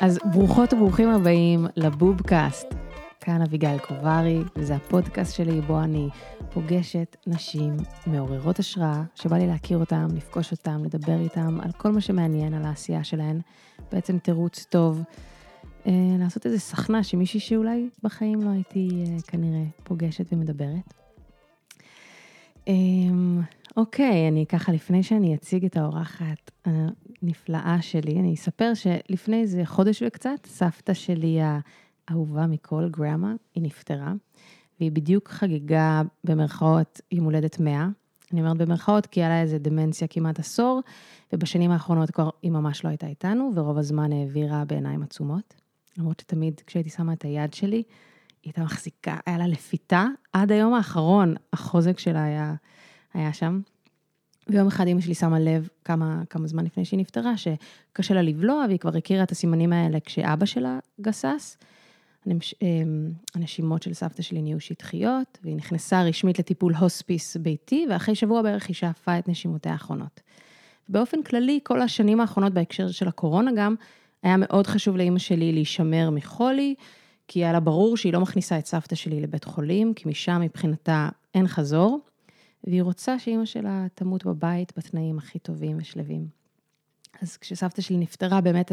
אז ברוכות וברוכים הבאים לבובקאסט. כאן אביגיל קוברי, וזה הפודקאסט שלי בו אני פוגשת נשים מעוררות השראה, שבא לי להכיר אותן, לפגוש אותן, לדבר איתן על כל מה שמעניין, על העשייה שלהן. בעצם תירוץ טוב אה, לעשות איזה סכנה שמישהי שאולי בחיים לא הייתי אה, כנראה פוגשת ומדברת. אה, אוקיי, אני ככה, לפני שאני אציג את האורחת הנפלאה שלי, אני אספר שלפני איזה חודש וקצת, סבתא שלי האהובה מכל, גרמה, היא נפטרה, והיא בדיוק חגגה במרכאות יום הולדת 100. אני אומרת במרכאות כי היה לה איזה דמנציה כמעט עשור, ובשנים האחרונות כבר היא ממש לא הייתה איתנו, ורוב הזמן העבירה בעיניים עצומות. למרות שתמיד כשהייתי שמה את היד שלי, היא הייתה מחזיקה, היה לה לפיתה, עד היום האחרון החוזק שלה היה, היה שם. ויום אחד אמא שלי שמה לב כמה, כמה זמן לפני שהיא נפטרה, שקשה לה לבלוע, והיא כבר הכירה את הסימנים האלה כשאבא שלה גסס. אמ, הנשימות של סבתא שלי נהיו שטחיות, והיא נכנסה רשמית לטיפול הוספיס ביתי, ואחרי שבוע בערך היא שאפה את נשימותיה האחרונות. באופן כללי, כל השנים האחרונות בהקשר של הקורונה גם, היה מאוד חשוב לאימא שלי להישמר מחולי, כי היה לה ברור שהיא לא מכניסה את סבתא שלי לבית חולים, כי משם מבחינתה אין חזור, והיא רוצה שאימא שלה תמות בבית בתנאים הכי טובים ושלווים. אז כשסבתא שלי נפטרה, באמת,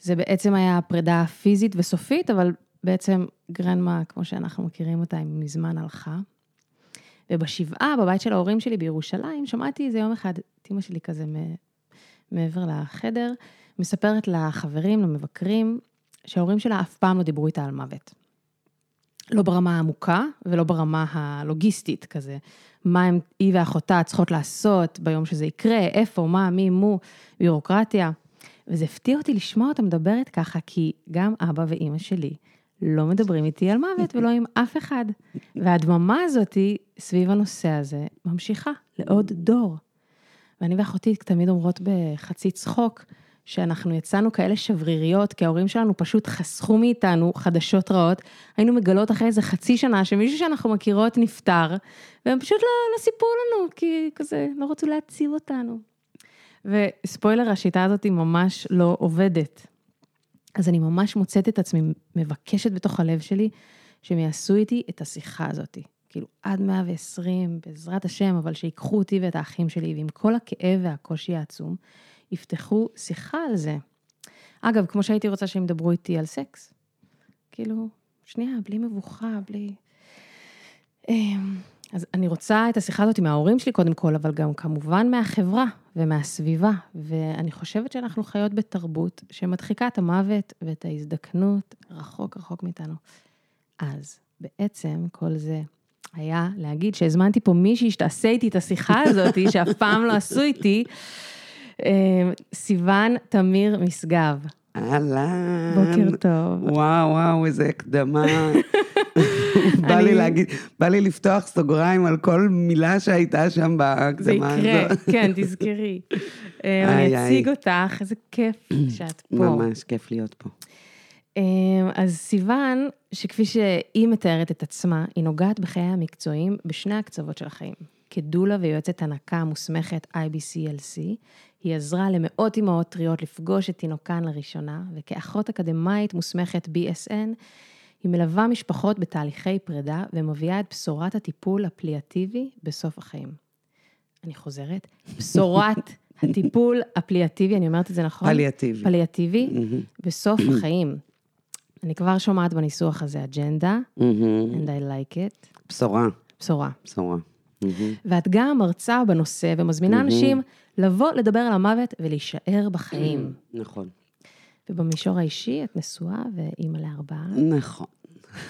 זה בעצם היה פרידה פיזית וסופית, אבל בעצם גרנמה, כמו שאנחנו מכירים אותה, היא מזמן הלכה. ובשבעה, בבית של ההורים שלי בירושלים, שמעתי איזה יום אחד את אימא שלי כזה מעבר לחדר, מספרת לחברים, למבקרים, שההורים שלה אף פעם לא דיברו איתה על מוות. לא ברמה העמוקה ולא ברמה הלוגיסטית כזה. מה הם, היא ואחותה צריכות לעשות ביום שזה יקרה, איפה, מה, מי, מו, ביורוקרטיה. וזה הפתיע אותי לשמוע אותה מדברת ככה, כי גם אבא ואימא שלי לא מדברים איתי על מוות ולא עם אף אחד. והדממה הזאתי סביב הנושא הזה ממשיכה לעוד דור. ואני ואחותי תמיד אומרות בחצי צחוק, שאנחנו יצאנו כאלה שבריריות, כי ההורים שלנו פשוט חסכו מאיתנו חדשות רעות. היינו מגלות אחרי איזה חצי שנה שמישהו שאנחנו מכירות נפטר, והם פשוט לא, לא סיפרו לנו, כי כזה לא רצו להציב אותנו. וספוילר, השיטה הזאת היא ממש לא עובדת. אז אני ממש מוצאת את עצמי מבקשת בתוך הלב שלי, שהם יעשו איתי את השיחה הזאת. כאילו, עד 120, בעזרת השם, אבל שיקחו אותי ואת האחים שלי, ועם כל הכאב והקושי העצום, יפתחו שיחה על זה. אגב, כמו שהייתי רוצה שהם ידברו איתי על סקס. כאילו, שנייה, בלי מבוכה, בלי... אמ, אז אני רוצה את השיחה הזאת מההורים שלי קודם כל, אבל גם כמובן מהחברה ומהסביבה. ואני חושבת שאנחנו חיות בתרבות שמדחיקה את המוות ואת ההזדקנות רחוק רחוק מאיתנו. אז בעצם כל זה היה להגיד שהזמנתי פה מישהי שתעשה איתי את השיחה הזאת, שאף פעם לא עשו איתי, סיוון תמיר משגב. אהלן. בוקר טוב. וואו, וואו, איזה הקדמה. בא לי להגיד, בא לי לפתוח סוגריים על כל מילה שהייתה שם בהקדמה הזאת. זה יקרה, כן, תזכרי. אה, אני אציג אותך, איזה כיף שאת פה. ממש כיף להיות פה. אה, אז סיוון, שכפי שהיא מתארת את עצמה, היא נוגעת בחיי המקצועיים בשני הקצוות של החיים. כדולה ויועצת הנקה מוסמכת IBCLC, היא עזרה למאות אמהות טריות לפגוש את תינוקן לראשונה, וכאחות אקדמאית מוסמכת BSN, היא מלווה משפחות בתהליכי פרידה ומביאה את בשורת הטיפול הפליאטיבי בסוף החיים. אני חוזרת, בשורת הטיפול הפליאטיבי, אני אומרת את זה נכון? פליאטיבי. פליאטיבי, mm-hmm. בסוף החיים. אני כבר שומעת בניסוח הזה אג'נדה, mm-hmm. and I like it. בשורה. בשורה. בשורה. Mm-hmm. ואת גם מרצה בנושא ומזמינה mm-hmm. אנשים לבוא לדבר על המוות ולהישאר בחיים. נכון. ובמישור האישי את נשואה ואימא לארבעה. נכון.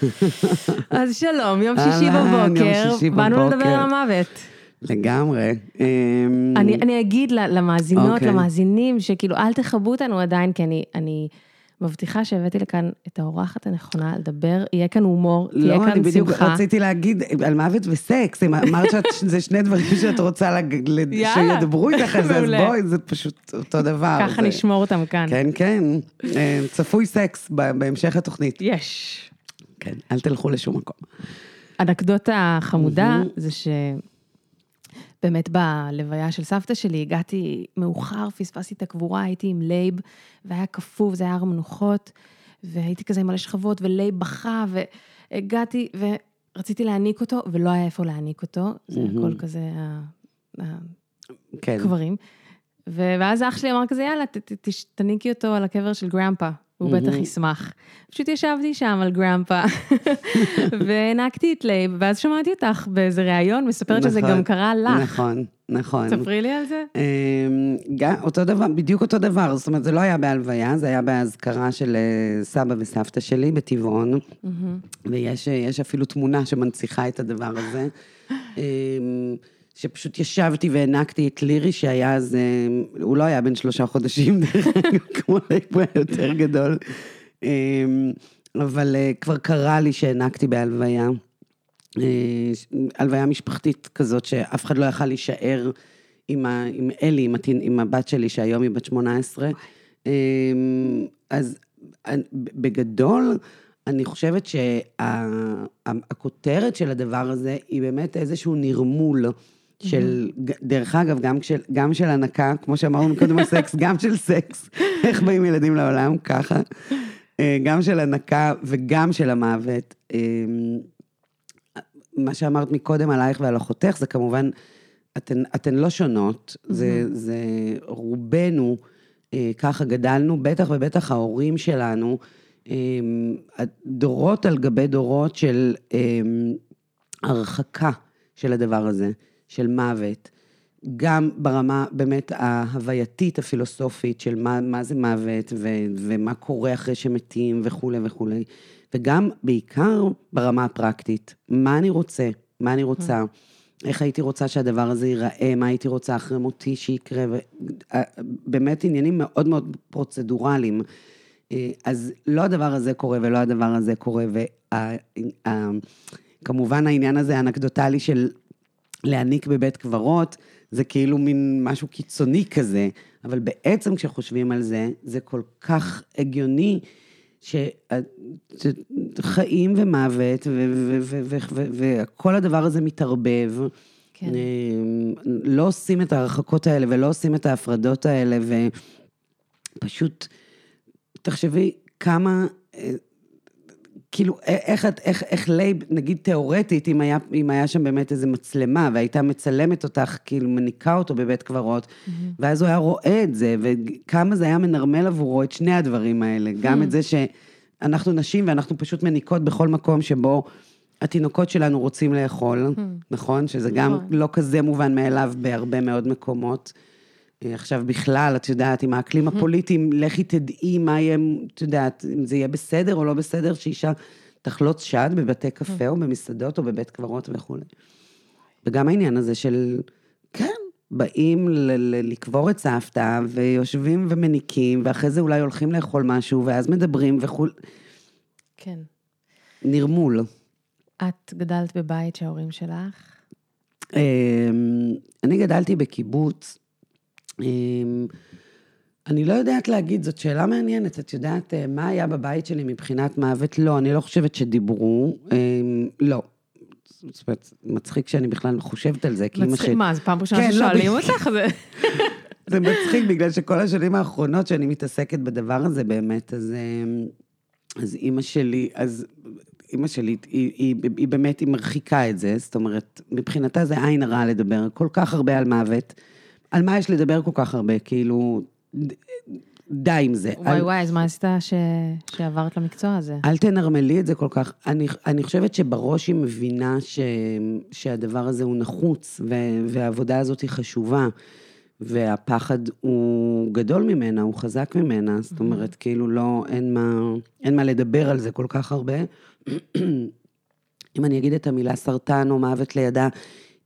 אז שלום, יום שישי בבוקר, באנו לדבר על המוות. לגמרי. אמ, אני, אני אגיד למאזינות, okay. אוקיי. למאזינים, שכאילו אל תכבו אותנו עדיין, כי אני, אני מבטיחה שהבאתי לכאן את האורחת הנכונה לדבר, יהיה כאן הומור, תהיה לא, כאן שמחה. לא, אני בדיוק רציתי להגיד על מוות וסקס, אמרת שזה שני דברים שאת רוצה שידברו איתך על זה, אז בואי, זה פשוט אותו דבר. ככה נשמור אותם כאן. כן, כן. אה, צפוי סקס בהמשך התוכנית. יש. כן, אל תלכו לשום מקום. אנקדוטה חמודה זה ש... באמת בלוויה של סבתא שלי, הגעתי מאוחר, פספסתי את הקבורה, הייתי עם לייב, והיה כפור, זה היה הר מנוחות, והייתי כזה עם מלא שכבות, ולייב בכה, והגעתי, ורציתי להניק אותו, ולא היה איפה להניק אותו, זה הכל כזה הקברים. כן. ואז אח שלי אמר כזה, יאללה, תניקי אותו על הקבר של Grampa. הוא בטח ישמח. פשוט ישבתי שם על Grampa, והנקתי את לייב, ואז שמעתי אותך באיזה ראיון, מספרת שזה גם נכון, קרה לך. נכון, נכון. ספרי לי על זה. אמ, אותו דבר, בדיוק אותו דבר, זאת אומרת, זה לא היה בהלוויה, זה היה באזכרה של אה, סבא וסבתא שלי בטבעון, ויש אפילו תמונה שמנציחה את הדבר הזה. שפשוט ישבתי והענקתי את לירי, שהיה אז, אה, הוא לא היה בן שלושה חודשים, כמו ליפה יותר גדול. אמ, אבל אה, כבר קרה לי שהענקתי בהלוויה. אה, הלוויה משפחתית כזאת, שאף אחד לא יכל להישאר עם, ה, עם אלי, עם, התין, עם הבת שלי, שהיום היא בת 18. אמ, אז בגדול, אני חושבת שהכותרת של הדבר הזה היא באמת איזשהו נרמול. של, דרך אגב, גם, של, גם של הנקה, כמו שאמרנו קודם על סקס, גם של סקס, איך באים ילדים לעולם, ככה. אה, גם של הנקה וגם של המוות. אה, מה שאמרת מקודם עלייך ועל אחותך, זה כמובן, אתן, אתן לא שונות, זה, זה רובנו, אה, ככה גדלנו, בטח ובטח ההורים שלנו, דורות על גבי דורות של הרחקה של הדבר הזה. של מוות, גם ברמה באמת ההווייתית, הפילוסופית, של מה, מה זה מוות ו, ומה קורה אחרי שמתים וכולי וכולי, וגם בעיקר ברמה הפרקטית, מה אני רוצה, מה אני רוצה, איך הייתי רוצה שהדבר הזה ייראה, מה הייתי רוצה אחרי מותי שיקרה, באמת עניינים מאוד מאוד פרוצדורליים. אז לא הדבר הזה קורה ולא הדבר הזה קורה, וכמובן העניין הזה האנקדוטלי של להעניק בבית קברות, זה כאילו מין משהו קיצוני כזה, אבל בעצם כשחושבים על זה, זה כל כך הגיוני, שחיים ומוות, וכל הדבר הזה מתערבב. כן. לא עושים את ההרחקות האלה ולא עושים את ההפרדות האלה, ופשוט, תחשבי כמה אה, כאילו, איך, איך, איך לייב, נגיד תיאורטית, אם היה, אם היה שם באמת איזו מצלמה, והייתה מצלמת אותך, כאילו מניקה אותו בבית קברות, mm-hmm. ואז הוא היה רואה את זה, וכמה זה היה מנרמל עבורו את שני הדברים האלה. Mm-hmm. גם את זה שאנחנו נשים ואנחנו פשוט מניקות בכל מקום שבו התינוקות שלנו רוצים לאכול, mm-hmm. נכון? שזה גם נכון. לא כזה מובן מאליו בהרבה מאוד מקומות. אה, עכשיו בכלל, את יודעת, עם האקלים הפוליטי, לכי תדעי מה יהיה, את יודעת, אם זה יהיה בסדר או לא בסדר, שאישה תחלוץ שד בבתי קפה או במסעדות או בבית קברות וכולי. וגם העניין הזה של, כן, באים לקבור את סבתא, ויושבים ומניקים, ואחרי זה אולי הולכים לאכול משהו, ואז מדברים וכולי. כן. נרמול. את גדלת בבית שההורים שלך? אמ, אני גדלתי בקיבוץ. אמ, אני לא יודעת להגיד, זאת שאלה מעניינת. את יודעת אה, מה היה בבית שלי מבחינת מוות? לא, אני לא חושבת שדיברו. אמ, לא. זאת אומרת, מצחיק שאני בכלל חושבת על זה, כי אימא ש... מה, זו פעם ראשונה כן, לא, ששואלים אותך? זה מצחיק, בגלל שכל השנים האחרונות שאני מתעסקת בדבר הזה באמת, אז, אמ, אז אימא שלי, אז אימא שלי, היא, היא, היא באמת, היא מרחיקה את זה, זאת אומרת, מבחינתה זה עין הרע לדבר כל כך הרבה על מוות. על מה יש לדבר כל כך הרבה? כאילו, די עם זה. וואי על... וואי, אז מה עשית ש... שעברת למקצוע הזה? אל תנרמלי את זה כל כך. אני, אני חושבת שבראש היא מבינה ש... שהדבר הזה הוא נחוץ, ו... והעבודה הזאת היא חשובה, והפחד הוא גדול ממנה, הוא חזק ממנה. זאת אומרת, כאילו לא, אין מה, אין מה לדבר על זה כל כך הרבה. אם אני אגיד את המילה סרטן או מוות לידה,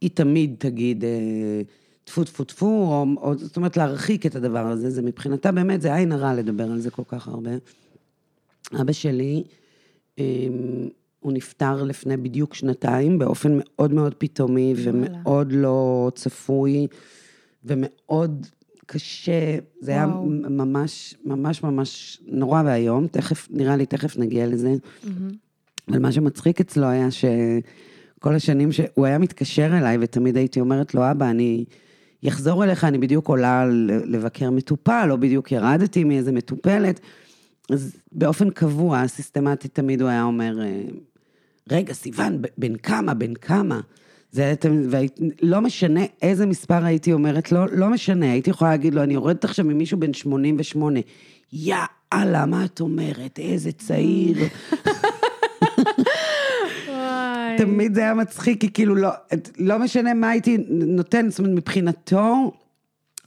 היא תמיד תגיד... אה, טפו טפו טפו, או, או זאת אומרת להרחיק את הדבר הזה, זה מבחינתה באמת, זה עין הרע לדבר על זה כל כך הרבה. אבא שלי, אמ, הוא נפטר לפני בדיוק שנתיים, באופן מאוד מאוד פתאומי ומאוד לא צפוי, ומאוד קשה, זה וואו. היה ממש, ממש ממש נורא ואיום, תכף, נראה לי, תכף נגיע לזה. Mm-hmm. אבל מה שמצחיק אצלו היה ש... כל השנים שהוא היה מתקשר אליי, ותמיד הייתי אומרת לו, אבא, אני אחזור אליך, אני בדיוק עולה לבקר מטופל, או בדיוק ירדתי מאיזה מטופלת. אז באופן קבוע, סיסטמטית, תמיד הוא היה אומר, אה, רגע, סיוון, בן כמה, בן כמה? זה, לא משנה איזה מספר הייתי אומרת לו, לא, לא משנה, הייתי יכולה להגיד לו, אני יורדת עכשיו ממישהו בן 88, יא אללה, מה את אומרת, איזה צעיר. תמיד זה היה מצחיק, כי כאילו לא, לא משנה מה הייתי נותן, זאת אומרת, מבחינתו,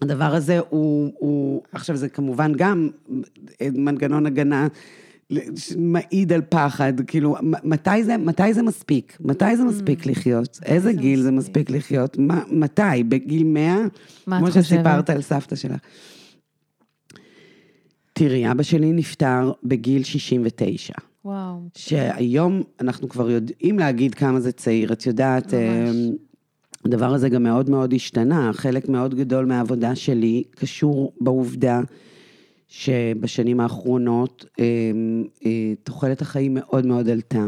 הדבר הזה הוא, הוא, עכשיו זה כמובן גם מנגנון הגנה מעיד על פחד, כאילו, מתי זה, מתי זה מספיק? מתי זה מספיק mm. לחיות? איזה גיל זה מספיק לחיות? מה, מתי? בגיל 100? כמו שסיפרת על סבתא שלך. תראי, אבא שלי נפטר בגיל 69. וואו. שהיום אנחנו כבר יודעים להגיד כמה זה צעיר. את יודעת, ממש. אמ, הדבר הזה גם מאוד מאוד השתנה. חלק מאוד גדול מהעבודה שלי קשור בעובדה שבשנים האחרונות אמ, אה, תוחלת החיים מאוד מאוד עלתה.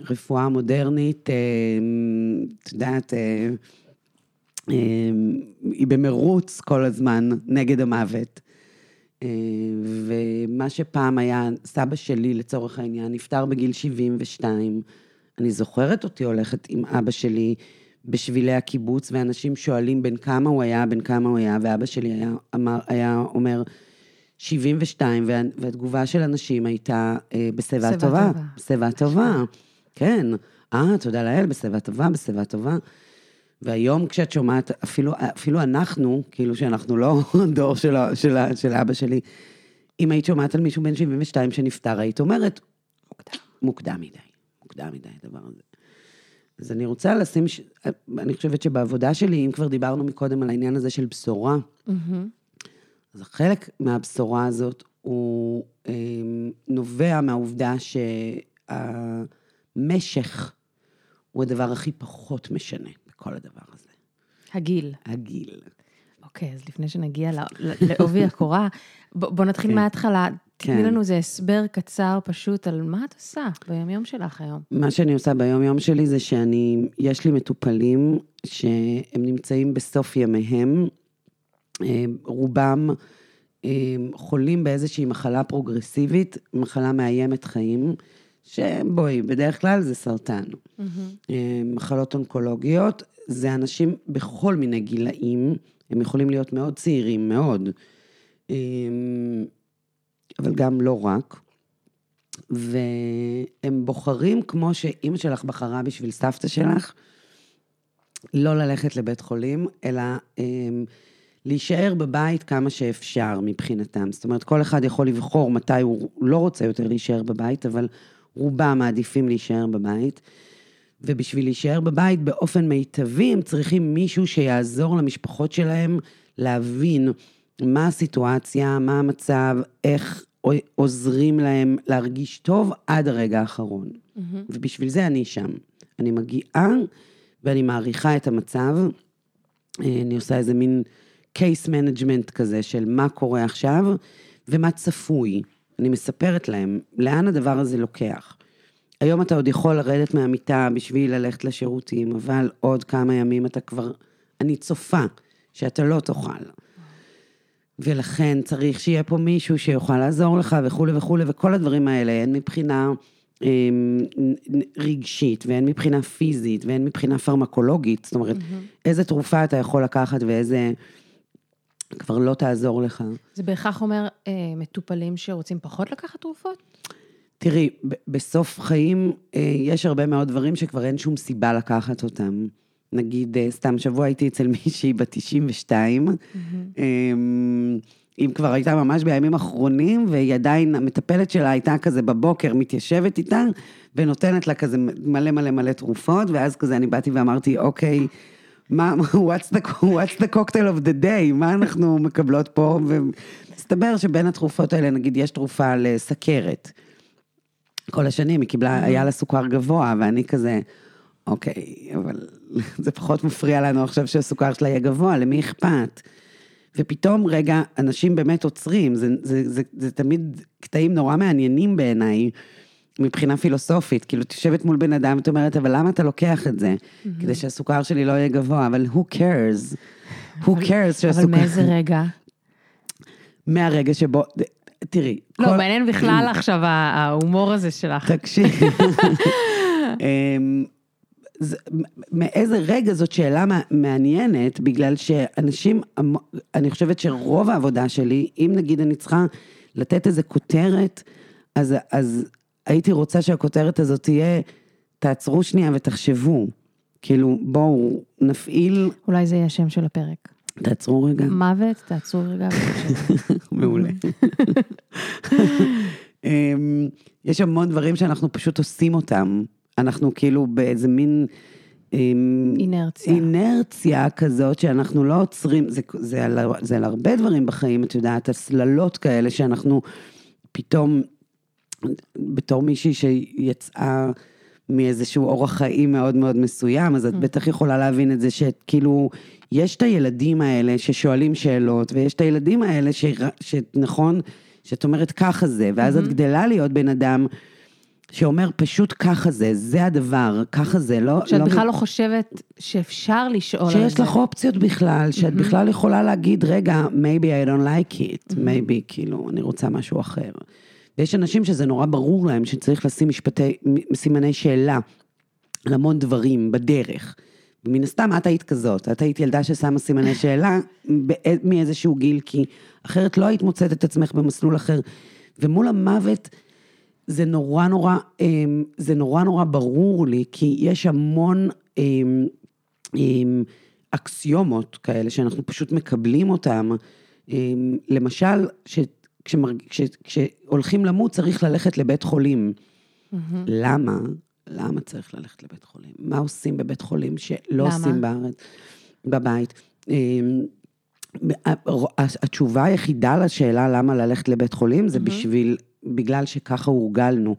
רפואה מודרנית, אמ, את יודעת, אה, היא במרוץ כל הזמן נגד המוות. אה, ומה שפעם היה, סבא שלי לצורך העניין, נפטר בגיל 72. אני זוכרת אותי הולכת עם אבא שלי בשבילי הקיבוץ, ואנשים שואלים בין כמה הוא היה, בין כמה הוא היה, ואבא שלי היה, אמר, היה אומר, 72, וה, והתגובה של אנשים הייתה אה, בשיבה טובה. בשיבה טובה, כן. אה, תודה לאל, בשיבה טובה, בשיבה טובה. והיום כשאת שומעת, אפילו, אפילו אנחנו, כאילו שאנחנו לא דור של, של, של אבא שלי, אם היית שומעת על מישהו בן 72 שנפטר, היית אומרת, מוקדם, מוקדם מדי, מוקדם מדי הדבר הזה. אז אני רוצה לשים, ש... אני חושבת שבעבודה שלי, אם כבר דיברנו מקודם על העניין הזה של בשורה, mm-hmm. אז חלק מהבשורה הזאת הוא אה, נובע מהעובדה שהמשך הוא הדבר הכי פחות משנה. כל הדבר הזה. הגיל. הגיל. אוקיי, אז לפני שנגיע לעובי הקורה, בוא נתחיל כן. מההתחלה. תתני כן. לנו איזה הסבר קצר פשוט על מה את עושה ביומיום שלך היום. מה שאני עושה ביומיום שלי זה שאני, יש לי מטופלים שהם נמצאים בסוף ימיהם, אה, רובם אה, חולים באיזושהי מחלה פרוגרסיבית, מחלה מאיימת חיים. שבואי, בדרך כלל זה סרטן. Mm-hmm. מחלות אונקולוגיות, זה אנשים בכל מיני גילאים, הם יכולים להיות מאוד צעירים, מאוד, אה, אבל גם לא רק. והם בוחרים, כמו שאימא שלך בחרה בשביל סבתא שלך, לא ללכת לבית חולים, אלא אה, להישאר בבית כמה שאפשר מבחינתם. זאת אומרת, כל אחד יכול לבחור מתי הוא לא רוצה יותר להישאר בבית, אבל רובם מעדיפים להישאר בבית, ובשביל להישאר בבית באופן מיטבי, הם צריכים מישהו שיעזור למשפחות שלהם להבין מה הסיטואציה, מה המצב, איך עוזרים להם להרגיש טוב עד הרגע האחרון. Mm-hmm. ובשביל זה אני שם. אני מגיעה ואני מעריכה את המצב. אה, אני עושה איזה מין case management כזה של מה קורה עכשיו ומה צפוי. אני מספרת להם לאן הדבר הזה לוקח. היום אתה עוד יכול לרדת מהמיטה בשביל ללכת לשירותים, אבל עוד כמה ימים אתה כבר, אני צופה שאתה לא תאכל. ולכן צריך שיהיה פה מישהו שיוכל לעזור לך וכולי וכולי, וכל הדברים האלה, הן מבחינה אה, רגשית, והן מבחינה פיזית, והן מבחינה פרמקולוגית, זאת אומרת, mm-hmm. איזה תרופה אתה יכול לקחת ואיזה... כבר לא תעזור לך. זה בהכרח אומר אה, מטופלים שרוצים פחות לקחת תרופות? תראי, בסוף חיים אה, יש הרבה מאוד דברים שכבר אין שום סיבה לקחת אותם. נגיד, אה, סתם שבוע הייתי אצל מישהי בת 92, mm-hmm. אה, אם כבר הייתה ממש בימים אחרונים, והיא עדיין, המטפלת שלה הייתה כזה בבוקר, מתיישבת איתה, ונותנת לה כזה מלא מלא מלא תרופות, ואז כזה אני באתי ואמרתי, אוקיי, מה, what's the, what's the cocktail of the day, מה אנחנו מקבלות פה, ומסתבר שבין התרופות האלה, נגיד, יש תרופה לסכרת. כל השנים היא קיבלה, היה לה סוכר גבוה, ואני כזה, אוקיי, אבל זה פחות מפריע לנו עכשיו שהסוכר שלה יהיה גבוה, למי אכפת? ופתאום, רגע, אנשים באמת עוצרים, זה, זה, זה, זה תמיד קטעים נורא מעניינים בעיניי. מבחינה פילוסופית, כאילו, את יושבת מול בן אדם, את אומרת, אבל למה אתה לוקח את זה? כדי שהסוכר שלי לא יהיה גבוה, אבל who cares? who cares שהסוכר... אבל מאיזה רגע? מהרגע שבו, תראי. לא, כל- מעניין בכלל עכשיו ההומור הזה שלך. תקשיבי. אמ, זה- מאיזה רגע זאת שאלה מע- מעניינת, בגלל שאנשים, אני חושבת שרוב העבודה שלי, אם נגיד אני צריכה לתת איזה כותרת, אז, אז הייתי רוצה שהכותרת הזאת תהיה, תעצרו שנייה ותחשבו. כאילו, בואו נפעיל, אולי זה יהיה השם של הפרק. תעצרו רגע. מוות, תעצרו רגע. מעולה. אמ, יש המון דברים שאנחנו פשוט עושים אותם. אנחנו כאילו באיזה מין... אמ, אינרציה. אינרציה כזאת שאנחנו לא עוצרים, זה, זה, על, זה על הרבה דברים בחיים, את יודעת, הסללות כאלה שאנחנו פתאום, בתור מישהי שיצאה מאיזשהו אורח חיים מאוד מאוד מסוים, אז את בטח יכולה להבין את זה שכאילו, יש את הילדים האלה ששואלים שאלות, ויש את הילדים האלה ש, שנכון, שאת אומרת ככה זה, ואז את גדלה להיות בן אדם שאומר פשוט ככה זה, זה הדבר, ככה זה, לא... שאת לא בכלל לא חושבת שאפשר לשאול על זה. שיש לך אופציות בכלל, שאת בכלל יכולה להגיד, רגע, maybe I don't like it, maybe, כאילו, אני רוצה משהו אחר. ויש אנשים שזה נורא ברור להם שצריך לשים משפטי, סימני שאלה על המון דברים בדרך. ומן הסתם, את היית כזאת, את היית ילדה ששמה סימני שאלה מאיזשהו גיל, כי אחרת לא היית מוצאת את עצמך במסלול אחר. ומול המוות, זה נורא נורא, אמ, זה נורא נורא ברור לי, כי יש המון אמ, אמ, אקסיומות כאלה שאנחנו פשוט מקבלים אותם. אמ, למשל, כשמרג- כש- כשהולכים למות צריך ללכת לבית חולים. למה? למה צריך ללכת לבית חולים? מה עושים בבית חולים שלא למה? עושים בארץ, בבית? אמ, התשובה היחידה לשאלה למה ללכת לבית חולים זה בשביל, בגלל שככה הורגלנו.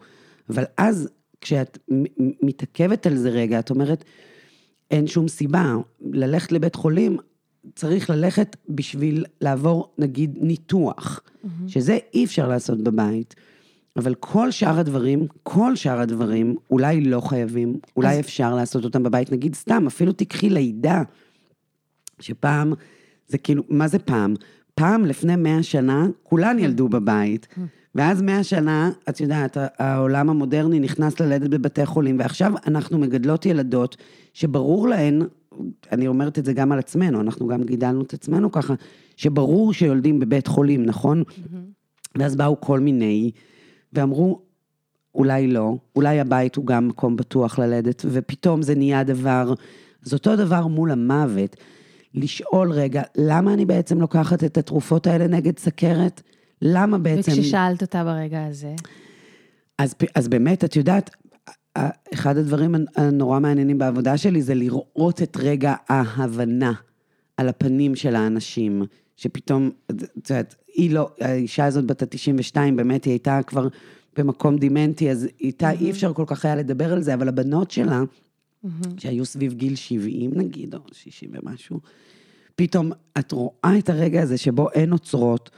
אבל אז, כשאת מתעכבת על זה רגע, את אומרת, אין שום סיבה. ללכת לבית חולים, צריך ללכת בשביל לעבור, נגיד, ניתוח, שזה אי אפשר לעשות בבית. אבל כל שאר הדברים, כל שאר הדברים, אולי לא חייבים, אולי אז- אפשר לעשות אותם בבית. נגיד סתם, אפילו תיקחי לידה, שפעם, זה כאילו, מה זה פעם? פעם, לפני מאה שנה, כולן ילדו בבית. ואז מאה שנה, את יודעת, העולם המודרני נכנס ללדת בבתי חולים, ועכשיו אנחנו מגדלות ילדות שברור להן, אני אומרת את זה גם על עצמנו, אנחנו גם גידלנו את עצמנו ככה, שברור שיולדים בבית חולים, נכון? ואז באו כל מיני, ואמרו, אולי לא, אולי הבית הוא גם מקום בטוח ללדת, ופתאום זה נהיה דבר, אז אותו דבר מול המוות, לשאול רגע, למה אני בעצם לוקחת את התרופות האלה נגד סכרת? למה בעצם... וכששאלת אותה ברגע הזה, אז, אז באמת, את יודעת, אחד הדברים הנורא מעניינים בעבודה שלי זה לראות את רגע ההבנה על הפנים של האנשים, שפתאום, את יודעת, היא לא, האישה הזאת בת ה-92, באמת, היא הייתה כבר במקום דימנטי, אז איתה אי אפשר כל כך היה לדבר על זה, אבל הבנות שלה, שהיו סביב גיל 70 נגיד, או 60 ומשהו, פתאום את רואה את הרגע הזה שבו אין עוצרות,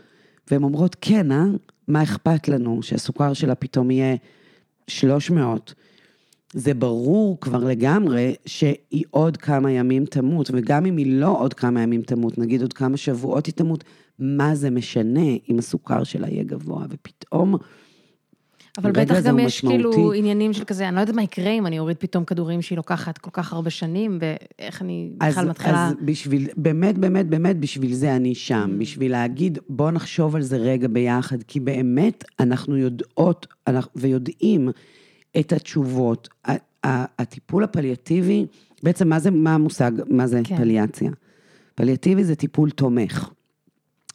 והן אומרות, כן, אה? מה אכפת לנו שהסוכר שלה פתאום יהיה 300? זה ברור כבר לגמרי שהיא עוד כמה ימים תמות, וגם אם היא לא עוד כמה ימים תמות, נגיד עוד כמה שבועות היא תמות, מה זה משנה אם הסוכר שלה יהיה גבוה, ופתאום... אבל בטח גם יש כאילו משמעותי. עניינים של כזה, אני לא יודעת מה יקרה אם אני אוריד פתאום כדורים שהיא לוקחת כל כך הרבה שנים, ואיך אני אז, בכלל מתחילה... אז בשביל, באמת, באמת, באמת, בשביל זה אני שם. בשביל להגיד, בוא נחשוב על זה רגע ביחד, כי באמת אנחנו יודעות אנחנו, ויודעים את התשובות. הטיפול הפליאטיבי, בעצם מה זה, מה המושג, מה זה כן. פליאציה? פליאטיבי זה טיפול תומך.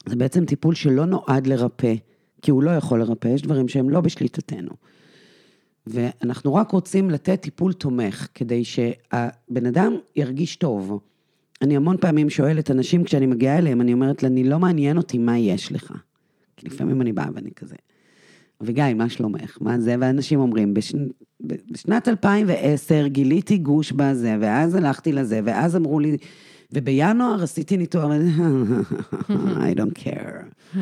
זה בעצם טיפול שלא נועד לרפא, כי הוא לא יכול לרפא, יש דברים שהם לא בשליטתנו. ואנחנו רק רוצים לתת טיפול תומך, כדי שהבן אדם ירגיש טוב. אני המון פעמים שואלת אנשים, כשאני מגיעה אליהם, אני אומרת לה, אני לא מעניין אותי מה יש לך. כי לפעמים אני באה ואני כזה, אביגיל, מה שלומך? מה זה? ואנשים אומרים, בש... בשנת 2010 גיליתי גוש בזה, ואז הלכתי לזה, ואז אמרו לי, ובינואר עשיתי ניתוח, I don't care.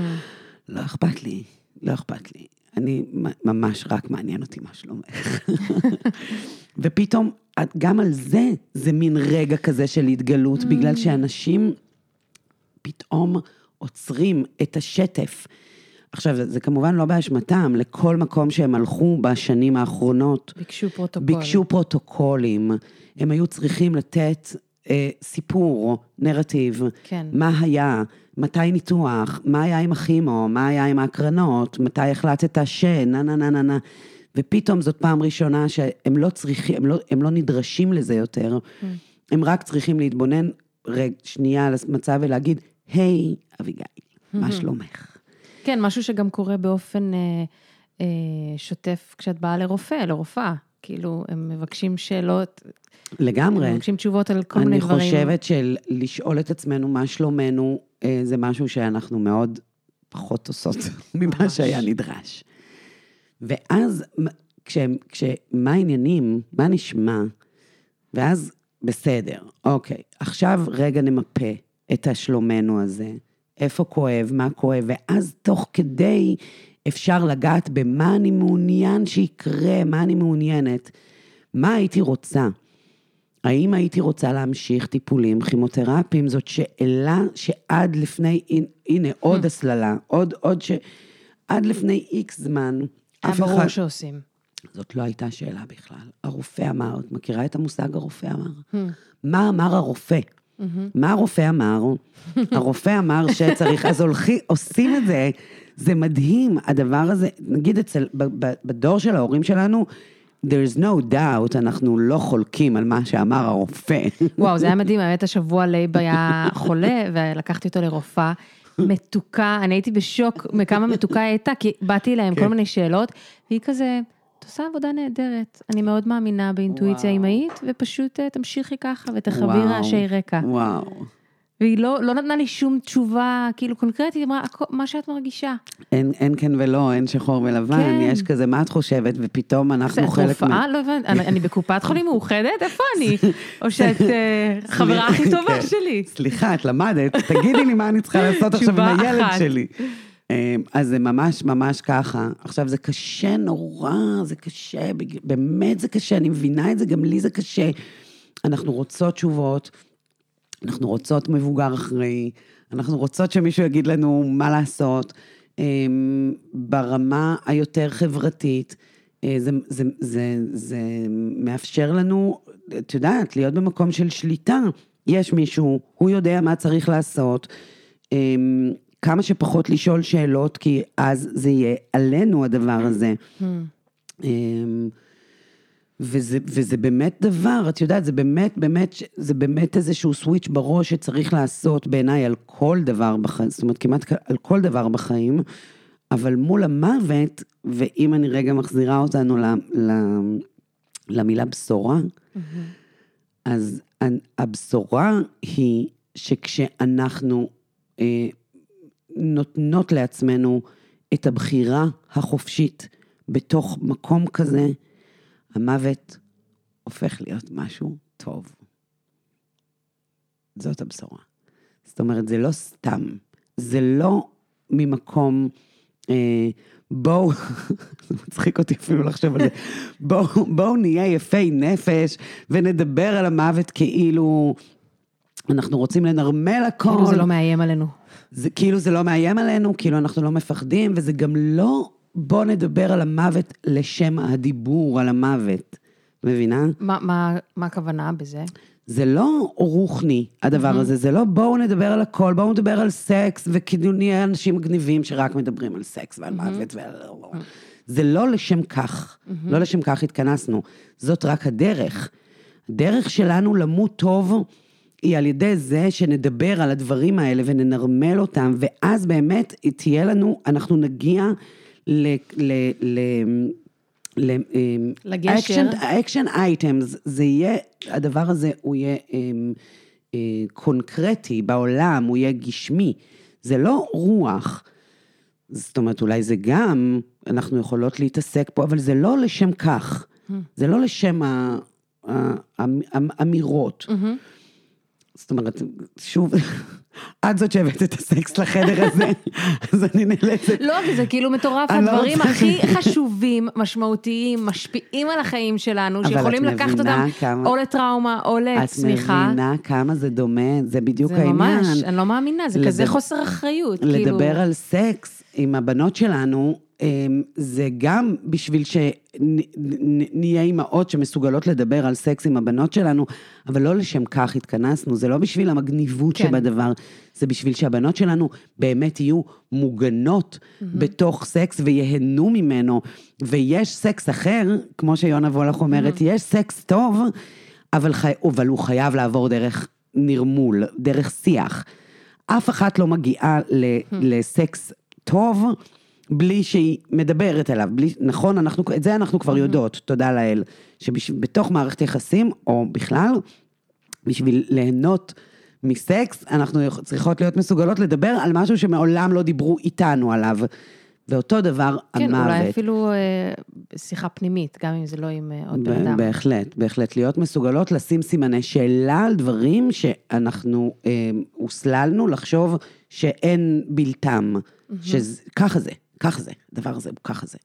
לא אכפת לי, לא אכפת לי. אני ממש רק מעניין אותי מה שלומך. ופתאום, גם על זה, זה מין רגע כזה של התגלות. בגלל שאנשים פתאום עוצרים את השטף. עכשיו, זה כמובן לא באשמתם, לכל מקום שהם הלכו בשנים האחרונות. ביקשו פרוטוקולים. ביקשו פרוטוקולים. הם היו צריכים לתת אה, סיפור, נרטיב. כן. מה היה, מתי ניתוח, מה היה עם הכימו, מה היה עם ההקרנות, מתי החלטת ש... נה נה נה נה נה. ופתאום זאת פעם ראשונה שהם לא צריכים, הם לא, הם לא נדרשים לזה יותר. Mm. הם רק צריכים להתבונן רגע, שנייה על המצב ולהגיד, היי, hey, אביגיל, מה mm-hmm. שלומך? כן, משהו שגם קורה באופן אה, אה, שוטף כשאת באה לרופא, לרופאה. כאילו, הם מבקשים שאלות. לגמרי. הם מבקשים תשובות על כל מיני דברים. אני חושבת שלשאול את עצמנו מה שלומנו, אה, זה משהו שאנחנו מאוד פחות עושות ממה שהיה נדרש. ואז, כש, כש, מה העניינים, מה נשמע, ואז בסדר, אוקיי, עכשיו רגע נמפה את השלומנו הזה, איפה כואב, מה כואב, ואז תוך כדי אפשר לגעת במה אני מעוניין שיקרה, מה אני מעוניינת, מה הייתי רוצה. האם הייתי רוצה להמשיך טיפולים כימותרפיים? זאת שאלה שעד לפני, הנה, עוד הסללה, עוד, עוד ש... עד לפני איקס זמן, אף אחד... היה ברור שעושים. זאת לא הייתה שאלה בכלל. הרופא אמר, את מכירה את המושג הרופא אמר? מה אמר הרופא? מה הרופא אמר? הרופא אמר שצריך, אז הולכים, עושים את זה, זה מדהים, הדבר הזה, נגיד אצל, בדור של ההורים שלנו, there's no doubt, אנחנו לא חולקים על מה שאמר הרופא. וואו, זה היה מדהים, האמת השבוע לייב היה חולה, ולקחתי אותו לרופאה. מתוקה, אני הייתי בשוק מכמה מתוקה היא הייתה, כי באתי אליה עם כל כן. מיני שאלות, והיא כזה, את עושה עבודה נהדרת. אני מאוד מאמינה באינטואיציה אימהית, ופשוט אה, תמשיכי ככה ותכבי רעשי רקע. וואו. והיא לא, לא נתנה לי שום תשובה כאילו קונקרטית, היא אמרה, מה שאת מרגישה. אין, אין כן ולא, אין שחור ולבן, כן. יש כזה, מה את חושבת, ופתאום אנחנו חלק... זה הופעה? לא הבנתי, אני, אני בקופת חולים מאוחדת? איפה אני? או שאת uh, חברה הכי טובה כן. שלי. סליחה, את למדת, תגידי לי מה אני צריכה לעשות עכשיו עם הילד שלי. אה, אז זה ממש ממש ככה. עכשיו, זה קשה נורא, זה קשה, באמת זה קשה, אני מבינה את זה, גם לי זה קשה. אנחנו רוצות תשובות. אנחנו רוצות מבוגר אחראי, אנחנו רוצות שמישהו יגיד לנו מה לעשות. אמ, ברמה היותר חברתית, אה, זה, זה, זה, זה מאפשר לנו, את יודעת, להיות במקום של שליטה. יש מישהו, הוא יודע מה צריך לעשות, אמ, כמה שפחות לשאול שאלות, כי אז זה יהיה עלינו הדבר הזה. Hmm. אמ, וזה, וזה באמת דבר, את יודעת, זה באמת, באמת, זה באמת איזשהו סוויץ' בראש שצריך לעשות בעיניי על כל דבר בחיים, זאת אומרת, כמעט על כל דבר בחיים, אבל מול המוות, ואם אני רגע מחזירה אותנו ל, ל, למילה בשורה, mm-hmm. אז הבשורה היא שכשאנחנו אה, נותנות לעצמנו את הבחירה החופשית בתוך מקום כזה, המוות הופך להיות משהו טוב. זאת הבשורה. זאת אומרת, זה לא סתם, זה לא ממקום, אה, בואו, זה מצחיק אותי אפילו לחשוב על זה, בואו בוא נהיה יפי נפש ונדבר על המוות כאילו אנחנו רוצים לנרמל הכל. כאילו זה לא מאיים עלינו. זה כאילו זה לא מאיים עלינו, כאילו אנחנו לא מפחדים, וזה גם לא בוא נדבר על המוות לשם הדיבור על המוות. מבינה? מה, מה, מה הכוונה בזה? זה לא רוחני, הדבר mm-hmm. הזה, זה לא בואו נדבר על הכל, בואו נדבר על סקס, וכאילו נהיה אנשים מגניבים שרק מדברים על סקס ועל mm-hmm. מוות ועל... Mm-hmm. זה לא לשם כך, mm-hmm. לא לשם כך התכנסנו, זאת רק הדרך. הדרך שלנו למות טוב היא על ידי זה שנדבר על הדברים האלה וננרמל אותם, ואז באמת תהיה לנו, אנחנו נגיע ל... ל, ל לגשר. action items, זה יהיה, הדבר הזה הוא יהיה אמ, אה, קונקרטי בעולם, הוא יהיה גשמי. זה לא רוח. זאת אומרת, אולי זה גם, אנחנו יכולות להתעסק פה, אבל זה לא לשם כך. זה לא לשם האמירות. זאת אומרת, שוב, את זאת שהבאת את הסקס לחדר הזה, אז אני נאלצת. לא, כי זה כאילו מטורף, לא הדברים הכי חשובים, משמעותיים, משפיעים על החיים שלנו, שיכולים את לקחת אותם או לטראומה או את לצמיחה. מבינה כמה זה דומה, זה בדיוק זה העניין. ממש, אני לא מאמינה, זה כזה חוסר אחריות. כאילו, לדבר על סקס עם הבנות שלנו, זה גם בשביל שנהיה אימהות שמסוגלות לדבר על סקס עם הבנות שלנו, אבל לא לשם כך התכנסנו, זה לא בשביל המגניבות כן. שבדבר, זה בשביל שהבנות שלנו באמת יהיו מוגנות בתוך סקס וייהנו ממנו. ויש סקס אחר, כמו שיונה וולך אומרת, יש סקס טוב, אבל, חי... אבל הוא חייב לעבור דרך נרמול, דרך שיח. אף אחת לא מגיעה ל... לסקס טוב בלי שהיא מדברת עליו. בלי... נכון, אנחנו... את זה אנחנו כבר יודעות, תודה לאל, שבתוך מערכת יחסים, או בכלל, בשביל ליהנות מסקס, אנחנו צריכות להיות מסוגלות לדבר על משהו שמעולם לא דיברו איתנו עליו. ואותו דבר כן, המוות. אולי אפילו אה, שיחה פנימית, גם אם זה לא עם אה, עוד בן אדם. בהחלט, בהחלט. להיות מסוגלות לשים סימני שאלה על דברים שאנחנו אה, הוסללנו לחשוב שאין בלתם. שככה זה, ככה זה, הדבר הזה הוא ככה זה.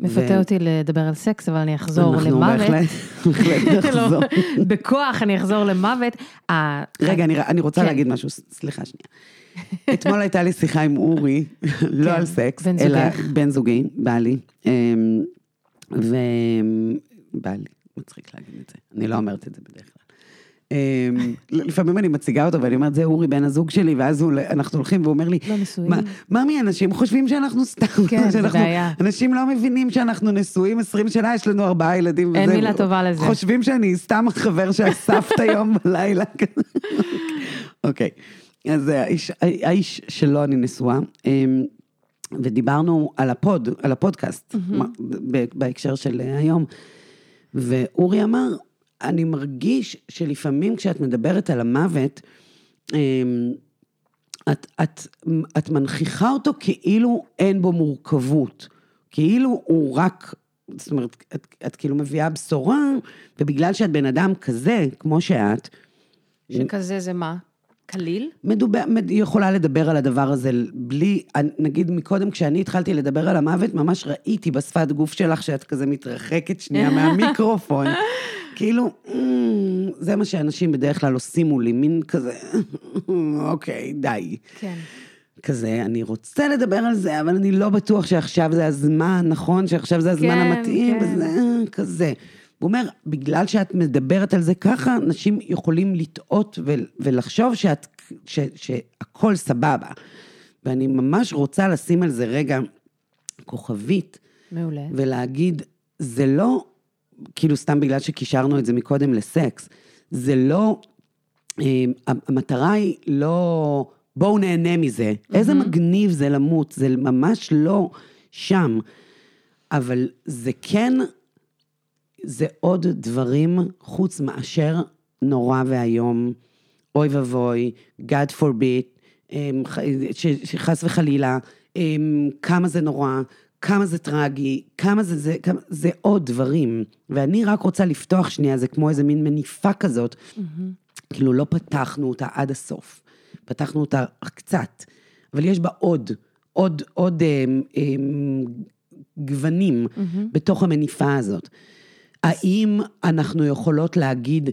מפתה אותי לדבר על סקס, אבל אני אחזור אנחנו למוות. בהחלט, בהחלט נחזור. לא, בכוח אני אחזור למוות. רגע, אני, אני רוצה כן. להגיד משהו, סליחה שנייה. אתמול הייתה לי שיחה עם אורי, לא כן, על סקס, בן אלא זוגך. בן זוגי, בעלי. אמ, ובעלי, מצחיק להגיד את זה, אני לא אומרת את זה בדרך כלל. אמ, לפעמים אני מציגה אותו ואני אומרת, זה אורי בן הזוג שלי, ואז הוא- אנחנו הולכים והוא אומר לי, לא נשואים. "מה- ממי, אנשים חושבים שאנחנו סתם, כן, זה בעיה. אנשים לא מבינים שאנחנו נשואים 20 שנה, יש לנו ארבעה ילדים. אין מילה טובה לזה. חושבים שאני סתם חבר שאספת היום בלילה. אוקיי, אז האיש, שלו אני נשואה, אמ, ודיברנו על הפוד, על הפודקאסט, בהקשר של היום, ואורי אמר, אני מרגיש שלפעמים כשאת מדברת על המוות, אמ, את, את, את מנכיחה אותו כאילו אין בו מורכבות. כאילו הוא רק, זאת אומרת, את, את כאילו מביאה בשורה, ובגלל שאת בן אדם כזה, כמו שאת, שכזה זה מה? קליל? מדובר, מד- היא יכולה לדבר על הדבר הזה בלי, נגיד מקודם כשאני התחלתי לדבר על המוות, ממש ראיתי בשפת גוף שלך שאת כזה מתרחקת שנייה מהמיקרופון. כאילו, "אמ, זה מה שאנשים בדרך כלל עושים מולי, מין כזה, אוקיי, די. כן. כזה, אני רוצה לדבר על זה, אבל אני לא בטוח שעכשיו זה הזמן, נכון? שעכשיו זה הזמן כן, המתאים, כן. וזה כזה. הוא אומר, בגלל שאת מדברת על זה ככה, אנשים יכולים לטעות ו- ולחשוב שאת, ש, שהכל סבבה. ואני ממש רוצה לשים על זה רגע כוכבית, מעולה. ולהגיד, זה לא, כאילו סתם בגלל שקישרנו את זה מקודם לסקס, זה לא, אה, המטרה היא לא, בואו נהנה מזה. איזה מגניב זה למות, זה ממש לא שם. אבל זה כן, זה עוד דברים חוץ מאשר נורא ואיום, אוי ואבוי, God forbid, ח- ש- שחס וחלילה, אמ, כמה זה נורא, כמה זה טרגי, כמה זה זה, כמה, זה עוד דברים. ואני רק רוצה לפתוח שנייה, זה כמו איזה מין מניפה כזאת, כאילו לא פתחנו אותה עד הסוף, פתחנו אותה קצת, אבל יש בה עוד, עוד, עוד אמ, אמ, גוונים בתוך המניפה הזאת. האם אנחנו יכולות להגיד,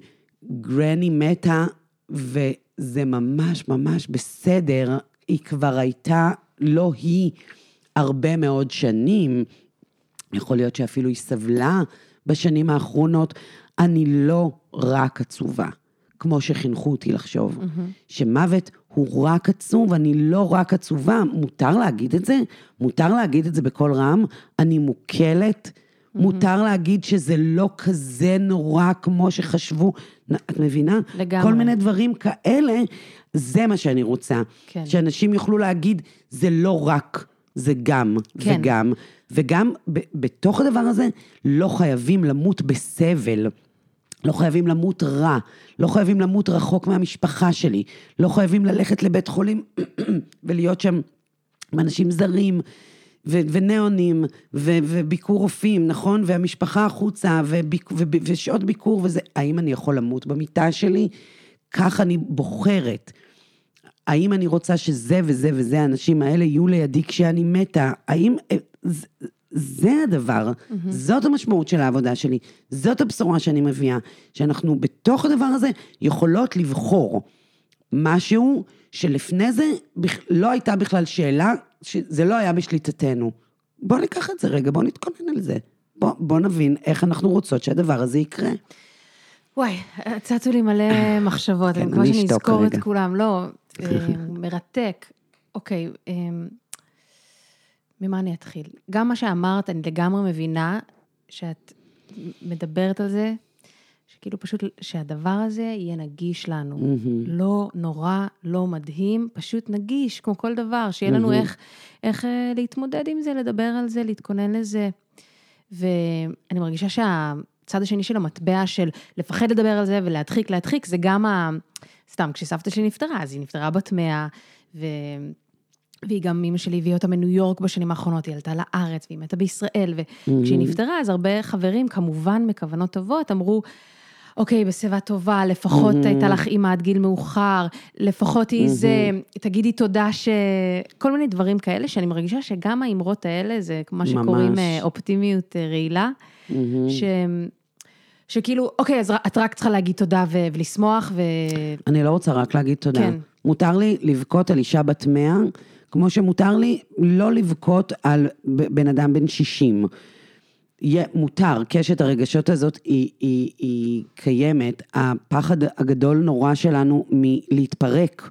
גרני מתה, וזה ממש ממש בסדר, היא כבר הייתה, לא היא, הרבה מאוד שנים, יכול להיות שאפילו היא סבלה בשנים האחרונות, אני לא רק עצובה, כמו שחינכו אותי לחשוב, שמוות הוא רק עצוב, אני לא רק עצובה, מותר להגיד את זה, מותר להגיד את זה בקול רם, אני מוקלת, מותר להגיד שזה לא כזה נורא כמו שחשבו, את מבינה? לגמרי. כל מיני דברים כאלה, זה מה שאני רוצה. כן. שאנשים יוכלו להגיד, זה לא רק, זה גם כן. וגם. וגם ב- בתוך הדבר הזה, לא חייבים למות בסבל. לא חייבים למות רע, לא חייבים למות רחוק מהמשפחה שלי, לא חייבים ללכת לבית חולים ולהיות שם עם אנשים זרים ו- וניאונים ו- וביקור רופאים, נכון? והמשפחה החוצה וביק- וב- ושעות ביקור וזה, האם אני יכול למות במיטה שלי? כך אני בוחרת. האם אני רוצה שזה וזה וזה, האנשים האלה יהיו לידי כשאני מתה? האם... אה, זה הדבר, mm-hmm. זאת המשמעות של העבודה שלי, זאת הבשורה שאני מביאה, שאנחנו בתוך הדבר הזה יכולות לבחור משהו שלפני זה לא הייתה בכלל שאלה, שזה לא היה בשליטתנו. בוא ניקח את זה רגע, בוא נתכונן על זה. בוא, בוא נבין איך אנחנו רוצות שהדבר הזה יקרה. וואי, צצו לי מלא מחשבות, אני מקווה שאני אזכור את כולם. לא, אה, מרתק. אוקיי, אה, ממה אני אתחיל? גם מה שאמרת, אני לגמרי מבינה שאת מדברת על זה, שכאילו פשוט, שהדבר הזה יהיה נגיש לנו. Mm-hmm. לא נורא, לא מדהים, פשוט נגיש, כמו כל דבר, שיהיה לנו mm-hmm. איך, איך אה, להתמודד עם זה, לדבר על זה, להתכונן לזה. ואני מרגישה שהצד השני של המטבע של לפחד לדבר על זה ולהדחיק, להדחיק, זה גם ה... סתם, כשסבתא שלי נפטרה, אז היא נפטרה בת מאה, ו... והיא גם, אימא שלי הביאה אותה מניו יורק בשנים האחרונות, היא עלתה לארץ והיא מתה בישראל, וכשהיא mm-hmm. נפטרה, אז הרבה חברים, כמובן מכוונות טובות, אמרו, אוקיי, בשיבה טובה, לפחות mm-hmm. הייתה לך אימא עד גיל מאוחר, לפחות היא mm-hmm. זה, תגידי תודה ש... כל מיני דברים כאלה, שאני מרגישה שגם האמרות האלה, זה מה שקוראים ממש. אופטימיות אה, רעילה, mm-hmm. ש... שכאילו, אוקיי, אז את רק צריכה להגיד תודה ו- ולשמוח ו... אני לא רוצה רק להגיד תודה. כן. מותר לי לבכות על אישה בת מאה, כמו שמותר לי לא לבכות על בן אדם בן 60. מותר, קשת הרגשות הזאת היא, היא, היא קיימת, הפחד הגדול נורא שלנו מלהתפרק.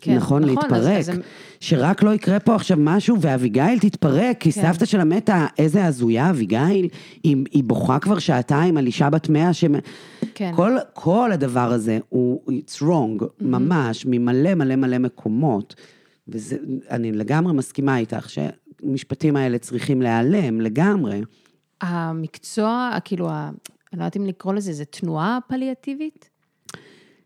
כן, נכון, נכון, להתפרק. אז, אז... שרק לא יקרה פה עכשיו משהו ואביגיל תתפרק, כי כן. סבתא שלה מתה, איזה הזויה אביגיל, היא, היא בוכה כבר שעתיים על אישה בת מאה, ש... כן. כל, כל הדבר הזה הוא, it's wrong, mm-hmm. ממש, ממלא מלא מלא מקומות. ואני לגמרי מסכימה איתך שהמשפטים האלה צריכים להיעלם לגמרי. המקצוע, כאילו, אני לא יודעת אם לקרוא לזה, זה תנועה פליאטיבית?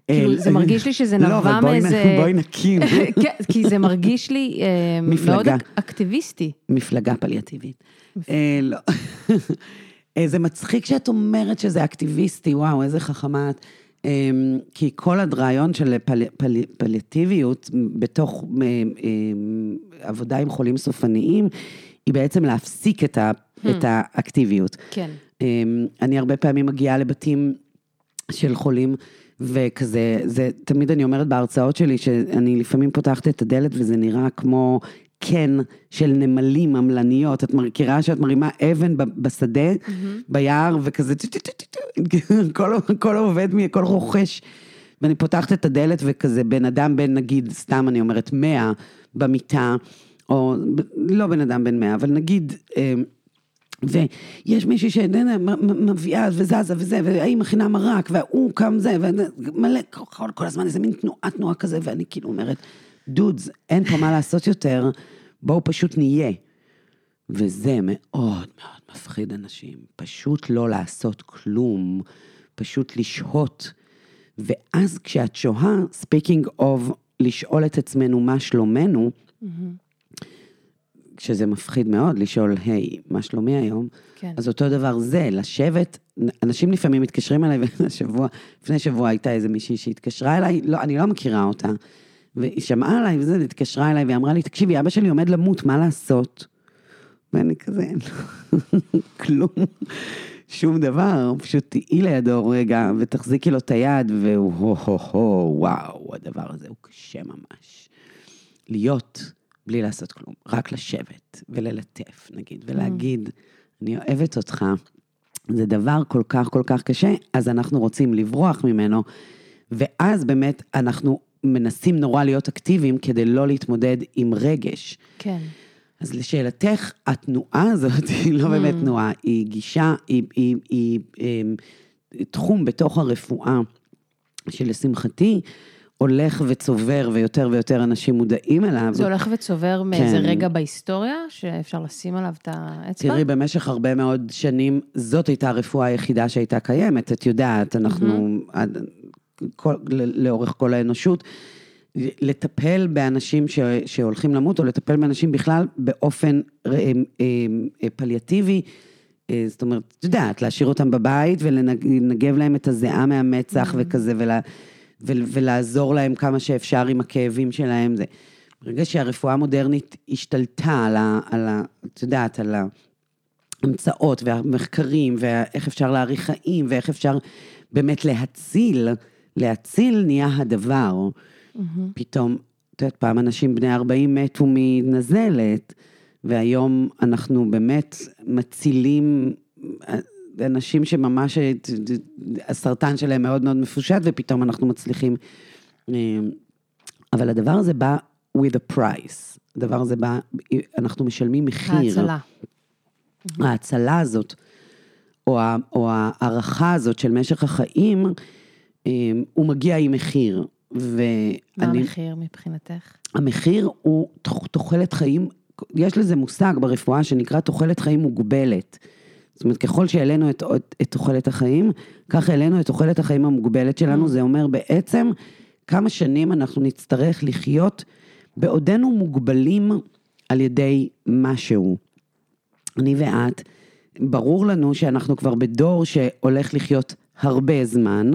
כאילו, זה מרגיש לי שזה לא, נבע מאיזה... לא, אבל בואי נקים. כן, כי זה מרגיש לי אה, מאוד אקטיביסטי. מפלגה פליאטיבית. אה, לא. אה, זה מצחיק שאת אומרת שזה אקטיביסטי, וואו, איזה חכמה את. כי כל הרעיון של פליאטיביות בתוך עבודה עם חולים סופניים, היא בעצם להפסיק את, ה, hmm. את האקטיביות. כן. אני הרבה פעמים מגיעה לבתים של חולים, וכזה, זה, תמיד אני אומרת בהרצאות שלי, שאני לפעמים פותחת את הדלת וזה נראה כמו קן של נמלים עמלניות. את מכירה שאת מרימה אבן בשדה, mm-hmm. ביער, וכזה, כל, כל עובד, כל רוכש. ואני פותחת את הדלת וכזה בן אדם בן נגיד, סתם אני אומרת, מאה במיטה, או לא בן אדם בן מאה, אבל נגיד... ויש מישהי שמביאה וזזה וזה, והיא מכינה מרק, והוא קם זה, ומלא, כל, כל הזמן איזה מין תנועה, תנועה כזה, ואני כאילו אומרת, דודס, אין פה מה לעשות יותר, בואו פשוט נהיה. וזה מאוד מאוד מפחיד אנשים, פשוט לא לעשות כלום, פשוט לשהות. ואז כשאת שוהה, speaking of לשאול את עצמנו מה שלומנו, mm-hmm. שזה מפחיד מאוד לשאול, היי, מה שלומי היום? כן. אז אותו דבר זה, לשבת, אנשים לפעמים מתקשרים אליי, והשבוע, לפני שבוע הייתה איזה מישהי שהתקשרה אליי, לא, אני לא מכירה אותה, והיא שמעה עליי וזה, התקשרה אליי והיא אמרה לי, תקשיבי, אבא שלי עומד למות, מה לעשות? ואני כזה, כלום, שום דבר, פשוט תהיי לידו רגע ותחזיקי לו את היד, והוא הו הו הו, וואו, הדבר הזה הוא קשה ממש. להיות בלי לעשות כלום, רק לשבת וללטף, נגיד, ולהגיד, אני אוהבת אותך, זה דבר כל כך כל כך קשה, אז אנחנו רוצים לברוח ממנו, ואז באמת אנחנו מנסים נורא להיות אקטיביים כדי לא להתמודד עם רגש. כן. אז לשאלתך, התנועה הזאת היא לא באמת mm. תנועה, היא גישה, היא, היא, היא, היא היא תחום בתוך הרפואה, שלשמחתי, הולך וצובר ויותר ויותר אנשים מודעים אליו. זה הולך וצובר מאיזה כן. רגע בהיסטוריה שאפשר לשים עליו את האצבע? תראי, במשך הרבה מאוד שנים, זאת הייתה הרפואה היחידה שהייתה קיימת. את יודעת, אנחנו, mm-hmm. כל, לאורך כל האנושות, לטפל באנשים ש, שהולכים למות, או לטפל באנשים בכלל באופן אה, אה, אה, פליאטיבי. זאת אומרת, את יודעת, להשאיר אותם בבית ולנגב להם את הזיעה מהמצח mm-hmm. וכזה, ולה... ולעזור להם כמה שאפשר עם הכאבים שלהם. זה... ברגע שהרפואה המודרנית השתלטה על ה... על ה את יודעת, על ההמצאות והמחקרים, ואיך אפשר להאריך חיים, ואיך אפשר באמת להציל, להציל נהיה הדבר. Mm-hmm. פתאום, את יודעת, פעם אנשים בני 40 מתו מנזלת, והיום אנחנו באמת מצילים אנשים שממש, הסרטן שלהם מאוד מאוד מפושט, ופתאום אנחנו מצליחים. אה, אבל הדבר הזה בא with a price. הדבר הזה בא, אנחנו משלמים מחיר. ההצלה. ההצלה הזאת, או, או ההערכה הזאת של משך החיים, אה, הוא מגיע עם מחיר. ואני, מה המחיר מבחינתך? המחיר הוא תוחלת חיים, יש לזה מושג ברפואה שנקרא תוחלת חיים מוגבלת. זאת אומרת, ככל שהעלינו את, את תוחלת החיים, כך העלינו את תוחלת החיים המוגבלת שלנו, mm. זה אומר בעצם כמה שנים אנחנו נצטרך לחיות בעודנו מוגבלים על ידי משהו. אני ואת, ברור לנו שאנחנו כבר בדור שהולך לחיות הרבה זמן.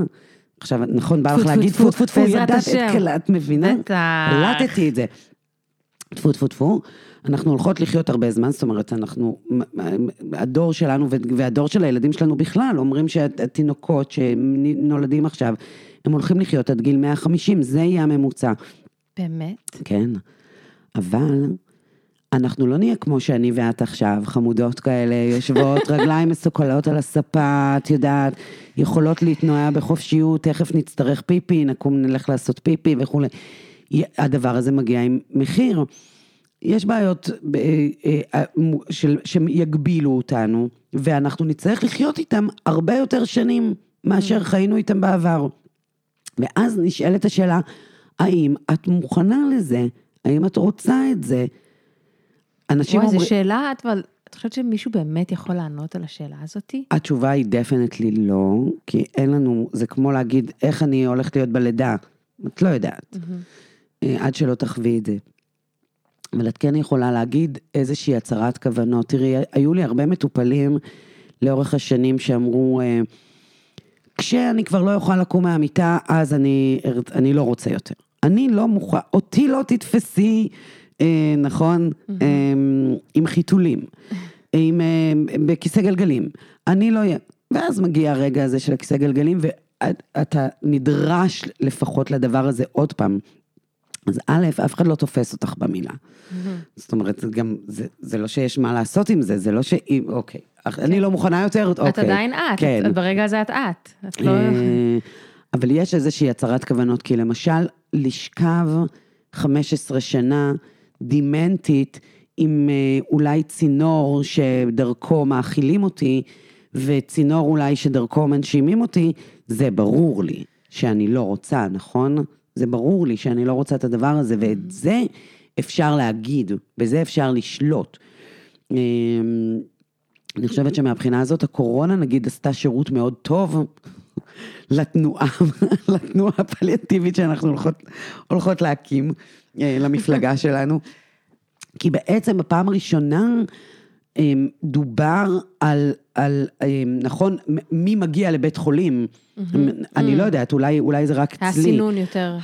עכשיו, נכון, בא לך להגיד טפו טפו טפו, ידעת את קלט, מבינה? בטח. קלטתי את זה. טפו טפו טפו. אנחנו הולכות לחיות הרבה זמן, זאת אומרת, אנחנו, הדור שלנו והדור של הילדים שלנו בכלל, אומרים שהתינוקות שנולדים עכשיו, הם הולכים לחיות עד גיל 150, זה יהיה הממוצע. באמת? כן, אבל אנחנו לא נהיה כמו שאני ואת עכשיו, חמודות כאלה, יושבות, רגליים מסוכלות על הספה, את יודעת, יכולות להתנועע בחופשיות, תכף נצטרך פיפי, נקום נלך לעשות פיפי וכולי. הדבר הזה מגיע עם מחיר. יש בעיות אה, אה, של, שיגבילו אותנו, ואנחנו נצטרך לחיות איתם הרבה יותר שנים מאשר mm. חיינו איתם בעבר. ואז נשאלת השאלה, האם את מוכנה לזה? האם את רוצה את זה? אנשים אומרים... וואי, זו שאלה, אבל את חושבת שמישהו באמת יכול לענות על השאלה הזאתי? התשובה היא דפנטלי לא, כי אין לנו, זה כמו להגיד, איך אני הולכת להיות בלידה? את לא יודעת, mm-hmm. עד שלא תחווי את זה. אבל את כן יכולה להגיד איזושהי הצהרת כוונות. תראי, היו לי הרבה מטופלים לאורך השנים שאמרו, אה, כשאני כבר לא אוכל לקום מהמיטה, אז אני, אני לא רוצה יותר. אני לא מוכן, אותי לא תתפסי, אה, נכון, mm-hmm. אה, עם חיתולים, עם, אה, בכיסא גלגלים. אני לא אהיה. ואז מגיע הרגע הזה של הכיסא גלגלים, ואתה נדרש לפחות לדבר הזה עוד פעם. אז א', אף אחד לא תופס אותך במילה. Mm-hmm. זאת אומרת, גם, זה, זה לא שיש מה לעשות עם זה, זה לא שאם, אוקיי, כן. אני לא מוכנה יותר, אוקיי. את עדיין את, כן. ברגע הזה את את. את לא... אה, אבל יש איזושהי הצהרת כוונות, כי למשל, לשכב 15 שנה דימנטית עם אה, אולי צינור שדרכו מאכילים אותי, וצינור אולי שדרכו מנשימים אותי, זה ברור לי שאני לא רוצה, נכון? זה ברור לי שאני לא רוצה את הדבר הזה, ואת זה אפשר להגיד, בזה אפשר לשלוט. אמ, אני חושבת שמבחינה הזאת, הקורונה נגיד עשתה שירות מאוד טוב לתנועה, לתנועה הפליאטיבית שאנחנו הולכות, הולכות להקים אה, למפלגה שלנו. כי בעצם בפעם הראשונה דובר על, על, אמ, נכון, מי מגיע לבית חולים. אני לא יודעת, אולי, אולי זה רק אצלי. הסינון יותר.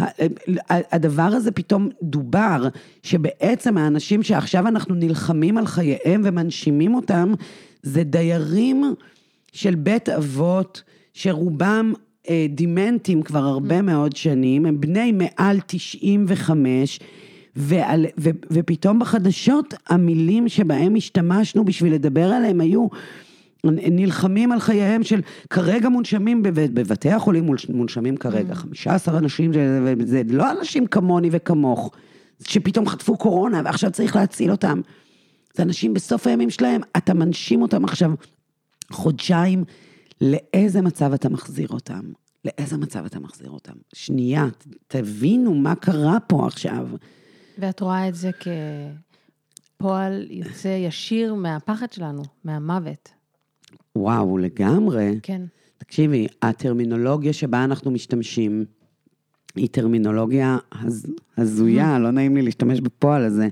הדבר הזה פתאום דובר, שבעצם האנשים שעכשיו אנחנו נלחמים על חייהם ומנשימים אותם, זה דיירים של בית אבות, שרובם אה, דימנטים כבר הרבה מאוד שנים, הם בני מעל 95, ועל, ו, ופתאום בחדשות המילים שבהם השתמשנו בשביל לדבר עליהם היו נלחמים על חייהם של כרגע מונשמים בבתי החולים מונשמים כרגע, 15 mm. אנשים, זה לא אנשים כמוני וכמוך, שפתאום חטפו קורונה ועכשיו צריך להציל אותם. זה אנשים בסוף הימים שלהם, אתה מנשים אותם עכשיו חודשיים, לאיזה מצב אתה מחזיר אותם? לאיזה מצב אתה מחזיר אותם? שנייה, תבינו מה קרה פה עכשיו. ואת רואה את זה כפועל יוצא ישיר מהפחד שלנו, מהמוות. וואו, לגמרי. כן. תקשיבי, הטרמינולוגיה שבה אנחנו משתמשים, היא טרמינולוגיה הז... הזויה, לא נעים לי להשתמש בפועל הזה,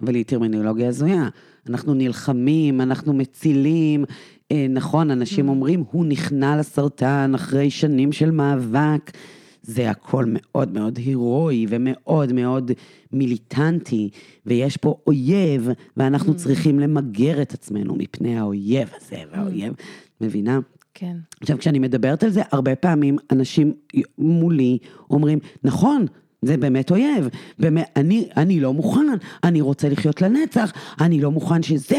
אבל היא טרמינולוגיה הזויה. אנחנו נלחמים, אנחנו מצילים, אה, נכון, אנשים אומרים, הוא נכנע לסרטן אחרי שנים של מאבק. זה הכל מאוד מאוד הירואי ומאוד מאוד מיליטנטי, ויש פה אויב, ואנחנו mm. צריכים למגר את עצמנו מפני האויב הזה, והאויב, mm. מבינה? כן. עכשיו, כשאני מדברת על זה, הרבה פעמים אנשים מולי אומרים, נכון, זה באמת אויב. באמת, אני, אני לא מוכן, אני רוצה לחיות לנצח, אני לא מוכן שזה...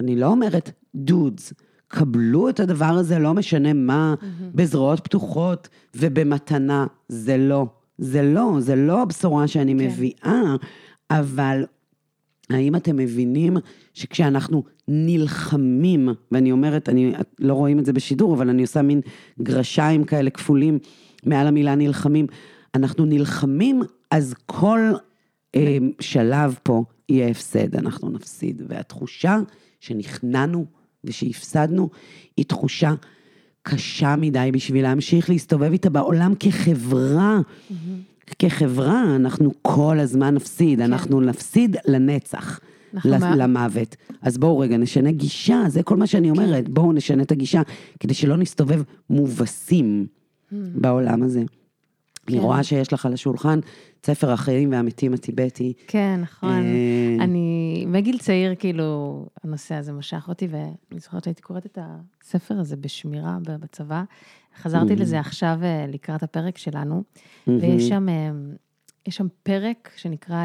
אני לא אומרת, דודס, קבלו את הדבר הזה, לא משנה מה, mm-hmm. בזרועות פתוחות ובמתנה. זה לא. זה לא, זה לא הבשורה שאני כן. מביאה, אבל האם אתם מבינים שכשאנחנו נלחמים, ואני אומרת, אני, לא רואים את זה בשידור, אבל אני עושה מין גרשיים כאלה כפולים מעל המילה נלחמים, אנחנו נלחמים, אז כל אה, שלב פה יהיה הפסד, אנחנו נפסיד. והתחושה שנכנענו ושהפסדנו, היא תחושה קשה מדי בשביל להמשיך להסתובב איתה בעולם כחברה. Mm-hmm. כחברה, אנחנו כל הזמן נפסיד, כן. אנחנו נפסיד לנצח. למוות. אז בואו רגע, נשנה גישה, זה כל מה שאני אומרת. כן. בואו נשנה את הגישה, כדי שלא נסתובב מובסים mm. בעולם הזה. אני כן. רואה שיש לך על השולחן ספר החיים והמתים הטיבטי. כן, נכון. אה, אני, מגיל צעיר, כאילו, הנושא הזה משך אותי, ואני זוכרת שהייתי קוראת את הספר הזה בשמירה בצבא. חזרתי לזה עכשיו אה, לקראת הפרק שלנו, ויש שם, אה, יש שם פרק שנקרא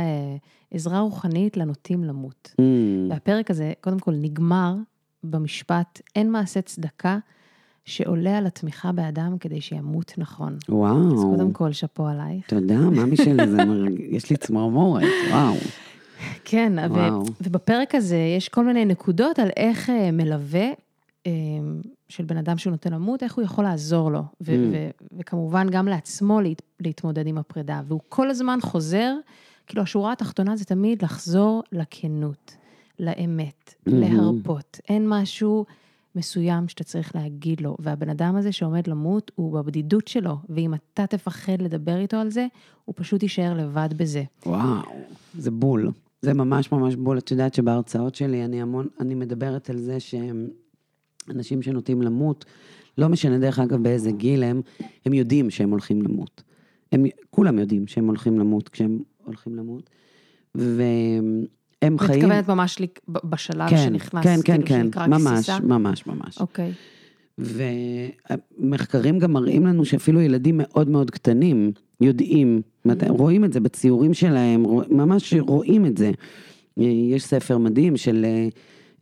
עזרה רוחנית לנוטים למות. והפרק הזה, קודם כל, נגמר במשפט, אין מעשה צדקה. שעולה על התמיכה באדם כדי שימות נכון. וואו. אז קודם כל, שאפו עלייך. תודה, מה משל זה, יש לי צמרמורת, וואו. כן, וואו. ובפרק הזה יש כל מיני נקודות על איך אה, מלווה אה, של בן אדם שהוא נותן למות, איך הוא יכול לעזור לו, ו- mm. ו- וכמובן גם לעצמו להת- להתמודד עם הפרידה. והוא כל הזמן חוזר, כאילו השורה התחתונה זה תמיד לחזור לכנות, לאמת, mm-hmm. להרפות. אין משהו... מסוים שאתה צריך להגיד לו, והבן אדם הזה שעומד למות הוא בבדידות שלו, ואם אתה תפחד לדבר איתו על זה, הוא פשוט יישאר לבד בזה. וואו, זה בול. זה ממש ממש בול. את יודעת שבהרצאות שלי אני המון, אני מדברת על זה שהם אנשים שנוטים למות, לא משנה דרך אגב באיזה גיל הם, הם יודעים שהם הולכים למות. הם, כולם יודעים שהם הולכים למות כשהם הולכים למות. ו... הם חיים... מתכוונת ממש בשלב כן, שנכנס, כן, כן, כאילו כן, ממש, גסיסה? ממש, ממש. אוקיי. ומחקרים גם מראים לנו שאפילו ילדים מאוד מאוד קטנים יודעים, mm-hmm. רואים את זה בציורים שלהם, ממש רואים את זה. יש ספר מדהים של אה,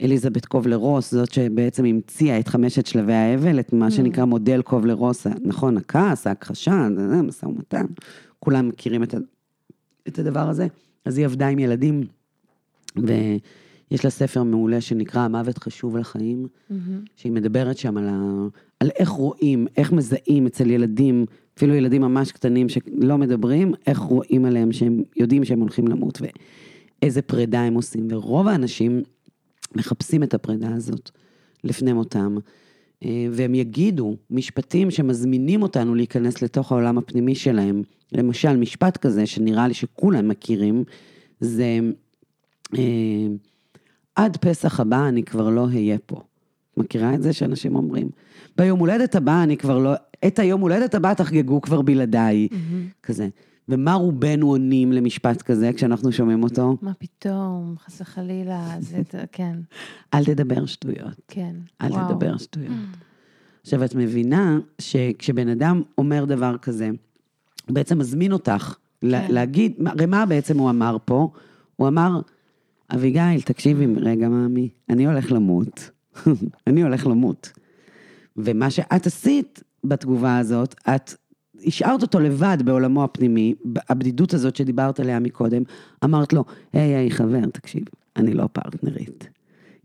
אליזבת קובלר רוס, זאת שבעצם המציאה את חמשת שלבי האבל, את מה mm. שנקרא מודל קובלר רוס, נכון, הכעס, ההכחשה, משא ומתן, כולם מכירים את, את הדבר הזה. אז היא עבדה עם ילדים ויש לה ספר מעולה שנקרא המוות חשוב לחיים, mm-hmm. שהיא מדברת שם על, ה... על איך רואים, איך מזהים אצל ילדים, אפילו ילדים ממש קטנים שלא מדברים, איך רואים עליהם שהם יודעים שהם הולכים למות ואיזה פרידה הם עושים. ורוב האנשים מחפשים את הפרידה הזאת לפני מותם. אה, והם יגידו משפטים שמזמינים אותנו להיכנס לתוך העולם הפנימי שלהם. למשל, משפט כזה שנראה לי שכולם מכירים, זה עד פסח הבא אני כבר לא אהיה פה. מכירה את זה שאנשים אומרים? ביום הולדת הבא אני כבר לא, את היום הולדת הבא תחגגו כבר בלעדיי, mm-hmm. כזה. ומה רובנו עונים למשפט כזה כשאנחנו שומעים אותו? מה פתאום, חס וחלילה, זה, כן. אל תדבר שטויות. כן, אל וואו. תדבר שטויות. Mm. עכשיו, את מבינה שכשבן אדם אומר דבר כזה, הוא בעצם מזמין אותך כן. להגיד, הרי מה בעצם הוא אמר פה? הוא אמר, אביגיל, תקשיבי רגע, מאמי, אני הולך למות. אני הולך למות. ומה שאת עשית בתגובה הזאת, את השארת אותו לבד בעולמו הפנימי, הבדידות הזאת שדיברת עליה מקודם, אמרת לו, היי, היי, חבר, תקשיב, אני לא פרטנרית.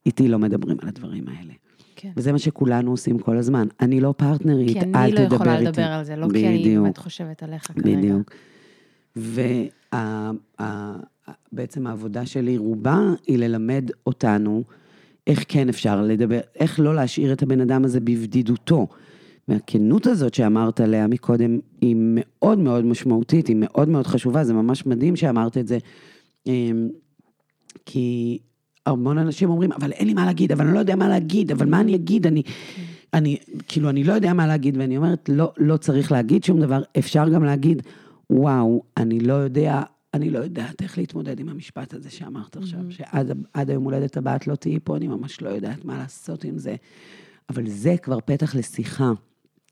איתי לא מדברים על הדברים האלה. כן. וזה מה שכולנו עום כל הזמן. אני לא פרטנרית, אל תדבר איתי. כי אני לא יכולה איתי. לדבר על זה, לא בדיוק. כי אני באמת חושבת עליך כרגע. בדיוק. ובעצם העבודה שלי, רובה, היא ללמד אותנו איך כן אפשר לדבר, איך לא להשאיר את הבן אדם הזה בבדידותו. והכנות הזאת שאמרת עליה מקודם, היא מאוד מאוד משמעותית, היא מאוד מאוד חשובה, זה ממש מדהים שאמרת את זה. אמ, כי המון אנשים אומרים, אבל אין לי מה להגיד, אבל אני לא יודע מה להגיד, אבל מה אני אגיד, אני... אני, כאילו, אני לא יודע מה להגיד, ואני אומרת, לא, לא צריך להגיד שום דבר, אפשר גם להגיד, וואו, אני לא יודע, אני לא יודעת איך להתמודד עם המשפט הזה שאמרת עכשיו, מהמם. שעד היום הולדת הבאה את לא תהיי פה, אני ממש לא יודעת מה לעשות עם זה. אבל זה כבר פתח לשיחה.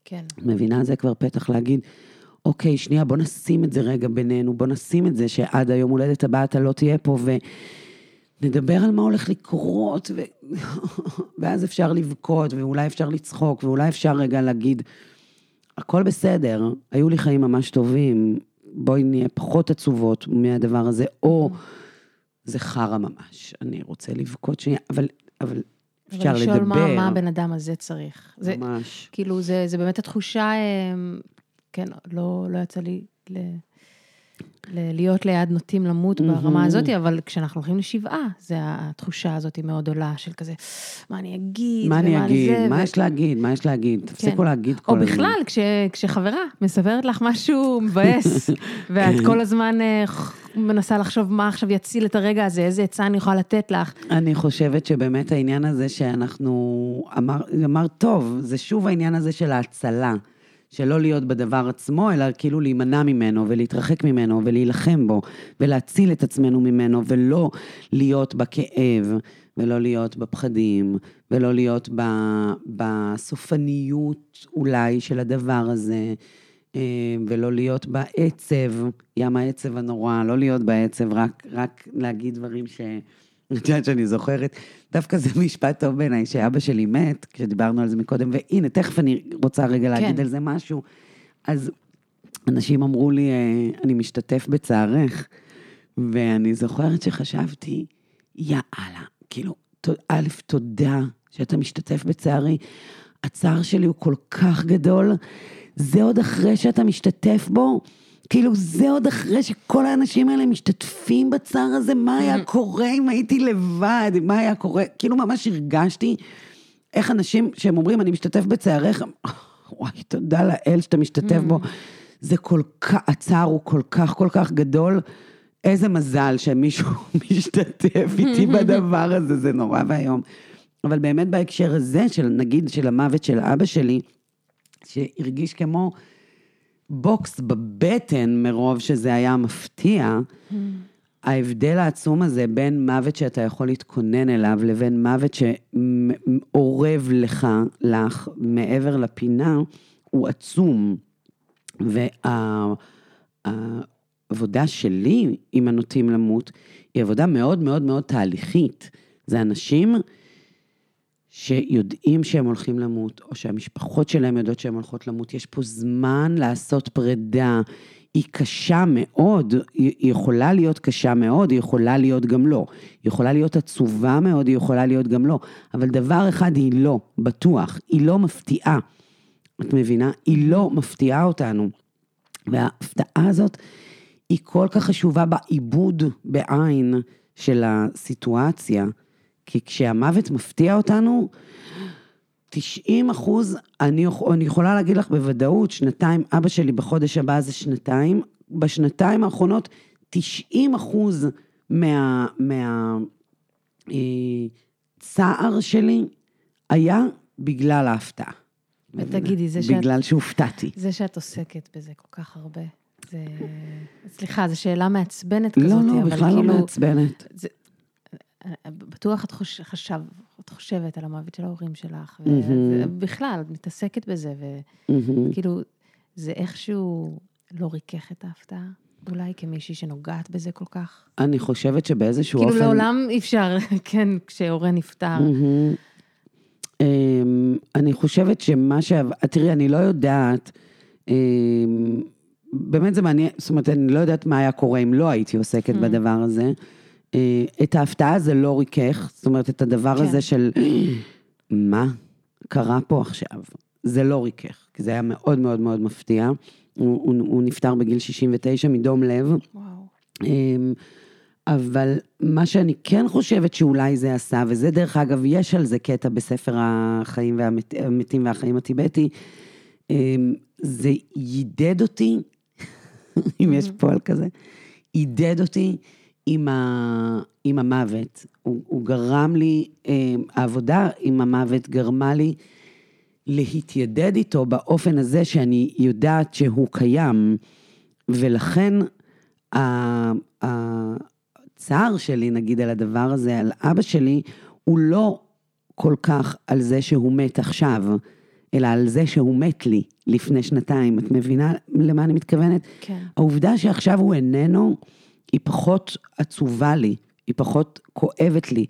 כן. מבינה? זה כבר פתח להגיד, אוקיי, שנייה, בוא נשים את זה רגע בינינו, בוא נשים את זה שעד היום הולדת הבאה אתה לא תהיה פה, ונדבר על מה הולך לקרות, ו... ואז אפשר לבכות, ואולי אפשר לצחוק, ואולי אפשר רגע להגיד, הכל בסדר, היו לי חיים ממש טובים, בואי נהיה פחות עצובות מהדבר הזה, או זה חרא ממש, אני רוצה לבכות שנייה, אבל, אבל אפשר לדבר. מה, מה הבן אדם הזה צריך. זה, ממש. כאילו, זה, זה באמת התחושה, אמ, כן, לא, לא יצא לי ל, להיות ליד נוטים למות. ברמה הזאת, אבל כשאנחנו הולכים לשבעה, זה התחושה הזאת מאוד עולה של כזה, מה אני אגיד, מה אני אגיד? מה יש להגיד? מה יש להגיד? תפסיקו להגיד כל או הזמן. בכלל, כש, כשחברה מספרת לך משהו מבאס, ואת כן. כל הזמן אה, מנסה לחשוב מה עכשיו יציל את הרגע הזה, איזה עצה אני יכולה לתת לך. אני חושבת שבאמת העניין הזה שאנחנו, אמר, אמר טוב, זה שוב העניין הזה של ההצלה. שלא להיות בדבר עצמו, אלא כאילו להימנע ממנו ולהתרחק ממנו ולהילחם בו ולהציל את עצמנו ממנו ולא להיות בכאב ולא להיות בפחדים ולא להיות בסופניות אולי של הדבר הזה אה, ולא להיות בעצב, ים העצב הנורא, לא להיות בעצב, רק, רק להגיד דברים ש... את יודעת שאני זוכרת, דווקא זה משפט טוב בעיניי, שאבא שלי מת, כשדיברנו על זה מקודם, והנה, תכף אני רוצה רגע להגיד כן. על זה משהו. אז אנשים אמרו לי, אה, אני משתתף בצערך, ואני זוכרת שחשבתי, יאללה, כאילו, א', תודה שאתה משתתף בצערי. הצער שלי הוא כל כך גדול, זה עוד אחרי שאתה משתתף בו, כאילו זה עוד אחרי שכל האנשים האלה משתתפים בצער הזה, מה היה קורה אם הייתי לבד, מה היה קורה, כאילו ממש הרגשתי איך אנשים שהם אומרים, אני משתתף בצערך, וואי, תודה לאל שאתה משתתף בו. זה כל כך, הצער הוא כל כך כל כך גדול, איזה מזל שמישהו משתתף איתי בדבר הזה, זה נורא ואיום. אבל באמת בהקשר הזה, של נגיד של המוות של אבא שלי, שהרגיש כמו בוקס בבטן מרוב שזה היה מפתיע, ההבדל העצום הזה בין מוות שאתה יכול להתכונן אליו לבין מוות שאורב לך, לך, מעבר לפינה, הוא עצום. והעבודה שלי עם הנוטים למות היא עבודה מאוד מאוד מאוד תהליכית. זה אנשים שיודעים שהם הולכים למות, או שהמשפחות שלהם יודעות שהן הולכות למות. יש פה זמן לעשות פרידה. היא קשה מאוד, היא יכולה להיות קשה מאוד, היא יכולה להיות גם לא. היא יכולה להיות עצובה מאוד, היא יכולה להיות גם לא. אבל דבר אחד היא לא, בטוח, היא לא מפתיעה. את מבינה? היא לא מפתיעה אותנו. וההפתעה הזאת היא כל כך חשובה בעיבוד בעין של הסיטואציה, כי כשהמוות מפתיע אותנו, 90 אחוז, אני, אני יכולה להגיד לך בוודאות, שנתיים, אבא שלי בחודש הבא זה שנתיים, בשנתיים האחרונות 90 אחוז מה... מה אה, צער שלי היה בגלל ההפתעה. ותגידי, זה שאת- בגלל שהופתעתי. זה שאת עוסקת בזה כל כך הרבה, זה... סליחה, זו שאלה מעצבנת לא, כזאת, לא, אבל בכלל לא כאילו... מעצבנת. זה... בטוח את חוש... חשב, את חושבת על המוות של ההורים שלך, מהמם. ובכלל, את מתעסקת בזה. וכאילו, זה איכשהו לא ריכך את ההפתעה, אולי כמישהי שנוגעת בזה כל כך. אני חושבת שבאיזשהו כאילו, אופן... לעולם אי אפשר, כן, כשהורה נפטר. אמ, אני חושבת שמה ש... תראי, אני לא יודעת, אמ, באמת זה מעניין, זאת אומרת, אני לא יודעת מה היה קורה אם לא הייתי עוסקת בדבר הזה. אה, את ההפתעה זה לא ריכך, זאת אומרת, את הדבר כן. הזה של מה קרה פה עכשיו, זה לא ריכך, כי זה היה מאוד מאוד מאוד מפתיע. הוא, הוא, הוא נפטר בגיל 69 מדום לב. וואו. אמ, אבל מה שאני כן חושבת שאולי זה עשה, וזה דרך אגב, יש על זה קטע בספר החיים והמת, המתים והחיים הטיבטי, אמ, זה יידד אותי, אם יש פועל כזה, יידד אותי עם, ה, עם המוות. הוא, הוא גרם לי, אמ, העבודה עם המוות גרמה לי להתיידד איתו באופן הזה שאני יודעת שהוא קיים, ולכן הצער שלי, נגיד, על הדבר הזה, על אבא שלי, הוא לא כל כך על זה שהוא מת עכשיו, אלא על זה שהוא מת לי לפני שנתיים. את מבינה למה אני מתכוונת? כן. העובדה שעכשיו הוא איננו, היא פחות עצובה לי, היא פחות כואבת לי.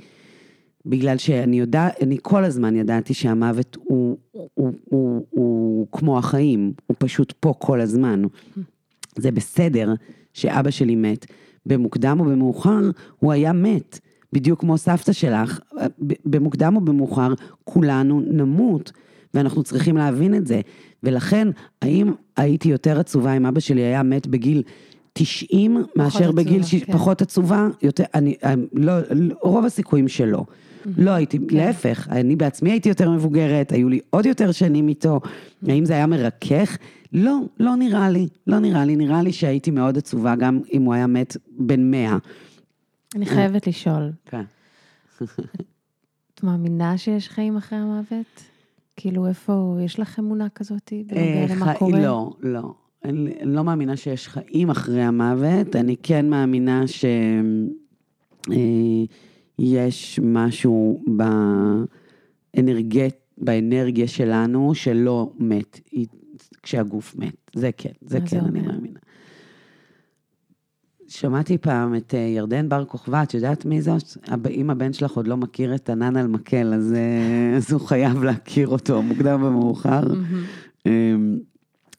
בגלל שאני יודעת, אני כל הזמן ידעתי שהמוות הוא, הוא, הוא, הוא, הוא כמו החיים, הוא פשוט פה כל הזמן. זה בסדר שאבא שלי מת. במוקדם או במאוחר, הוא היה מת. בדיוק כמו סבתא שלך, במוקדם או במאוחר, כולנו נמות, ואנחנו צריכים להבין את זה. ולכן, האם הייתי יותר עצובה אם אבא שלי היה מת בגיל 90 מאשר עצובה, בגיל ש... כן. פחות עצובה? יותר, אני, לא, רוב הסיכויים שלא. לא הייתי, כן. להפך, אני בעצמי הייתי יותר מבוגרת, היו לי עוד יותר שנים איתו. האם זה היה מרכך? לא, לא נראה לי, לא נראה לי. נראה לי שהייתי מאוד עצובה גם אם הוא היה מת בן 100. אני חייבת לשאול, כן. את מאמינה שיש חיים אחרי המוות? כאילו, איפה, יש לך אמונה כזאת בנוגע למה אה, חי- קורה? לא, לא. אני, אני לא מאמינה שיש חיים אחרי המוות, אני כן מאמינה שיש משהו באנרגט, באנרגיה שלנו שלא מת כשהגוף מת. זה כן, זה כן, זה אני אומר? מאמינה. שמעתי פעם את אה, ירדן בר כוכבא, את יודעת מי זאת? אם הבן שלך עוד לא מכיר את ענן על מקל, אז, אה, אז הוא חייב להכיר אותו, מוקדם ומאוחר.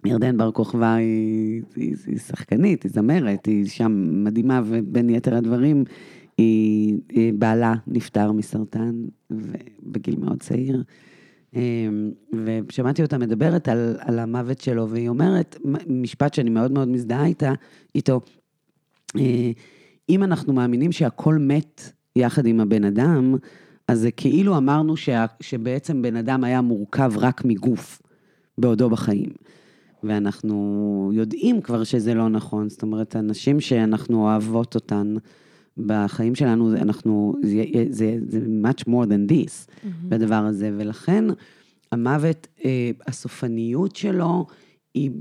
ירדן בר כוכבא היא, היא, היא שחקנית, היא זמרת, היא שם מדהימה, ובין יתר הדברים, היא, היא בעלה נפטר מסרטן, בגיל מאוד צעיר. אמ, ושמעתי אותה מדברת על, על המוות שלו, והיא אומרת, משפט שאני מאוד מאוד מזדהה איתה, איתו, אה, אם אנחנו מאמינים שהכל מת יחד עם הבן אדם, אז זה כאילו אמרנו שה, שבעצם בן אדם היה מורכב רק מגוף בעודו בחיים. ואנחנו יודעים כבר שזה לא נכון, זאת אומרת, הנשים שאנחנו אוהבות אותן בחיים שלנו, אנחנו, זה, זה, זה much more than this, בדבר הזה, ולכן המוות, אה, הסופניות שלו היא,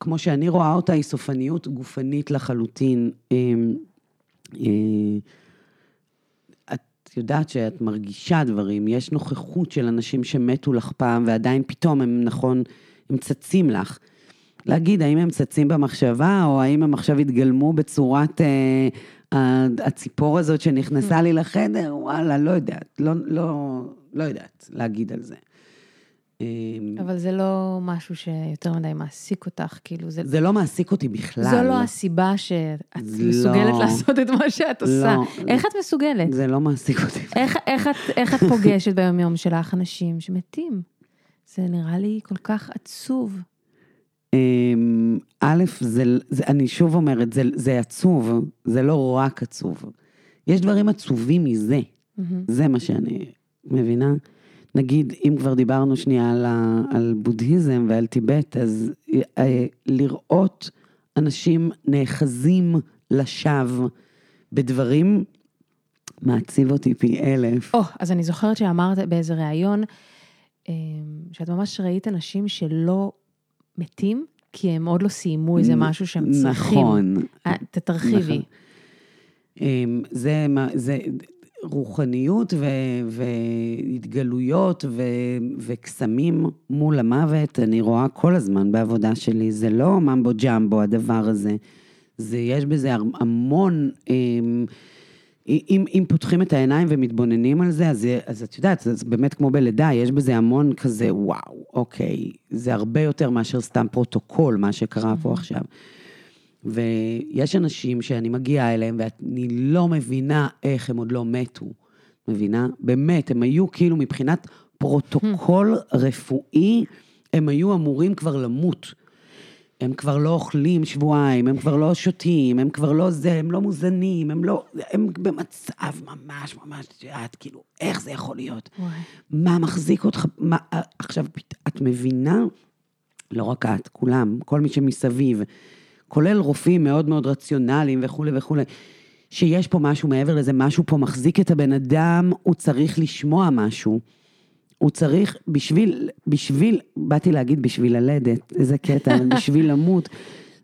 כמו שאני רואה אותה, היא סופניות גופנית לחלוטין. אה, אה, את יודעת שאת מרגישה דברים, יש נוכחות של אנשים שמתו לך פעם, ועדיין פתאום הם, נכון, הם צצים לך. להגיד האם הם צצים במחשבה, או האם הם עכשיו התגלמו בצורת אה, הציפור הזאת שנכנסה לי לחדר, וואלה, לא יודעת, לא, לא, לא יודעת להגיד על זה. אה, אבל זה לא משהו שיותר מדי מעסיק אותך, כאילו, זה, זה לא מעסיק אותי בכלל. זו לא הסיבה שאת זה מסוגלת לא. לעשות את מה שאת עושה. לא. איך את מסוגלת? זה לא מעסיק אותי. איך, איך, את, איך את פוגשת ביום-יום שלך אנשים שמתים? זה נראה לי כל כך עצוב. אמ, א', זה, זה, אני שוב אומרת, זה, זה עצוב, זה לא רק עצוב. יש דברים עצובים מזה, מהמם. זה מה שאני מבינה. נגיד, אם כבר דיברנו שנייה על, ה, על בודהיזם ועל טיבט, אז אה, לראות אנשים נאחזים לשווא בדברים, מעציב אותי פי אלף. או, אז אני זוכרת שאמרת באיזה ריאיון, אמ, שאת ממש ראית אנשים שלא מתים, כי הם עוד לא סיימו איזה משהו שהם צריכים. נכון. אה, ת- תרחיבי. נכון. אמ, זה, זה רוחניות ו, והתגלויות ו, וקסמים מול המוות, אני רואה כל הזמן בעבודה שלי, זה לא mumbo jumbo הדבר הזה, זה, יש בזה המון, אמ, אם, אם פותחים את העיניים ומתבוננים על זה, אז, אז את יודעת, זה באמת כמו בלידה, יש בזה המון כזה, וואו, אוקיי, זה הרבה יותר מאשר סתם פרוטוקול, מה שקרה פה עכשיו. ויש אנשים שאני מגיעה אליהם ואני לא מבינה איך הם עוד לא מתו. מבינה? באמת, הם היו כאילו מבחינת פרוטוקול רפואי, הם היו אמורים כבר למות. הם כבר לא אוכלים שבועיים, הם כבר לא שותים, הם כבר לא זה, הם לא מוזנים, הם לא, הם במצב ממש ממש, את יודעת, כאילו, איך זה יכול להיות? וואי. מה מחזיק אותך, מה, עכשיו, את מבינה? לא רק את, כולם, כל מי שמסביב, כולל רופאים מאוד מאוד רציונליים וכולי וכולי, שיש פה משהו מעבר לזה, משהו פה מחזיק את הבן אדם, הוא צריך לשמוע משהו. הוא צריך, בשביל, בשביל, באתי להגיד בשביל ללדת, איזה קטע, בשביל למות.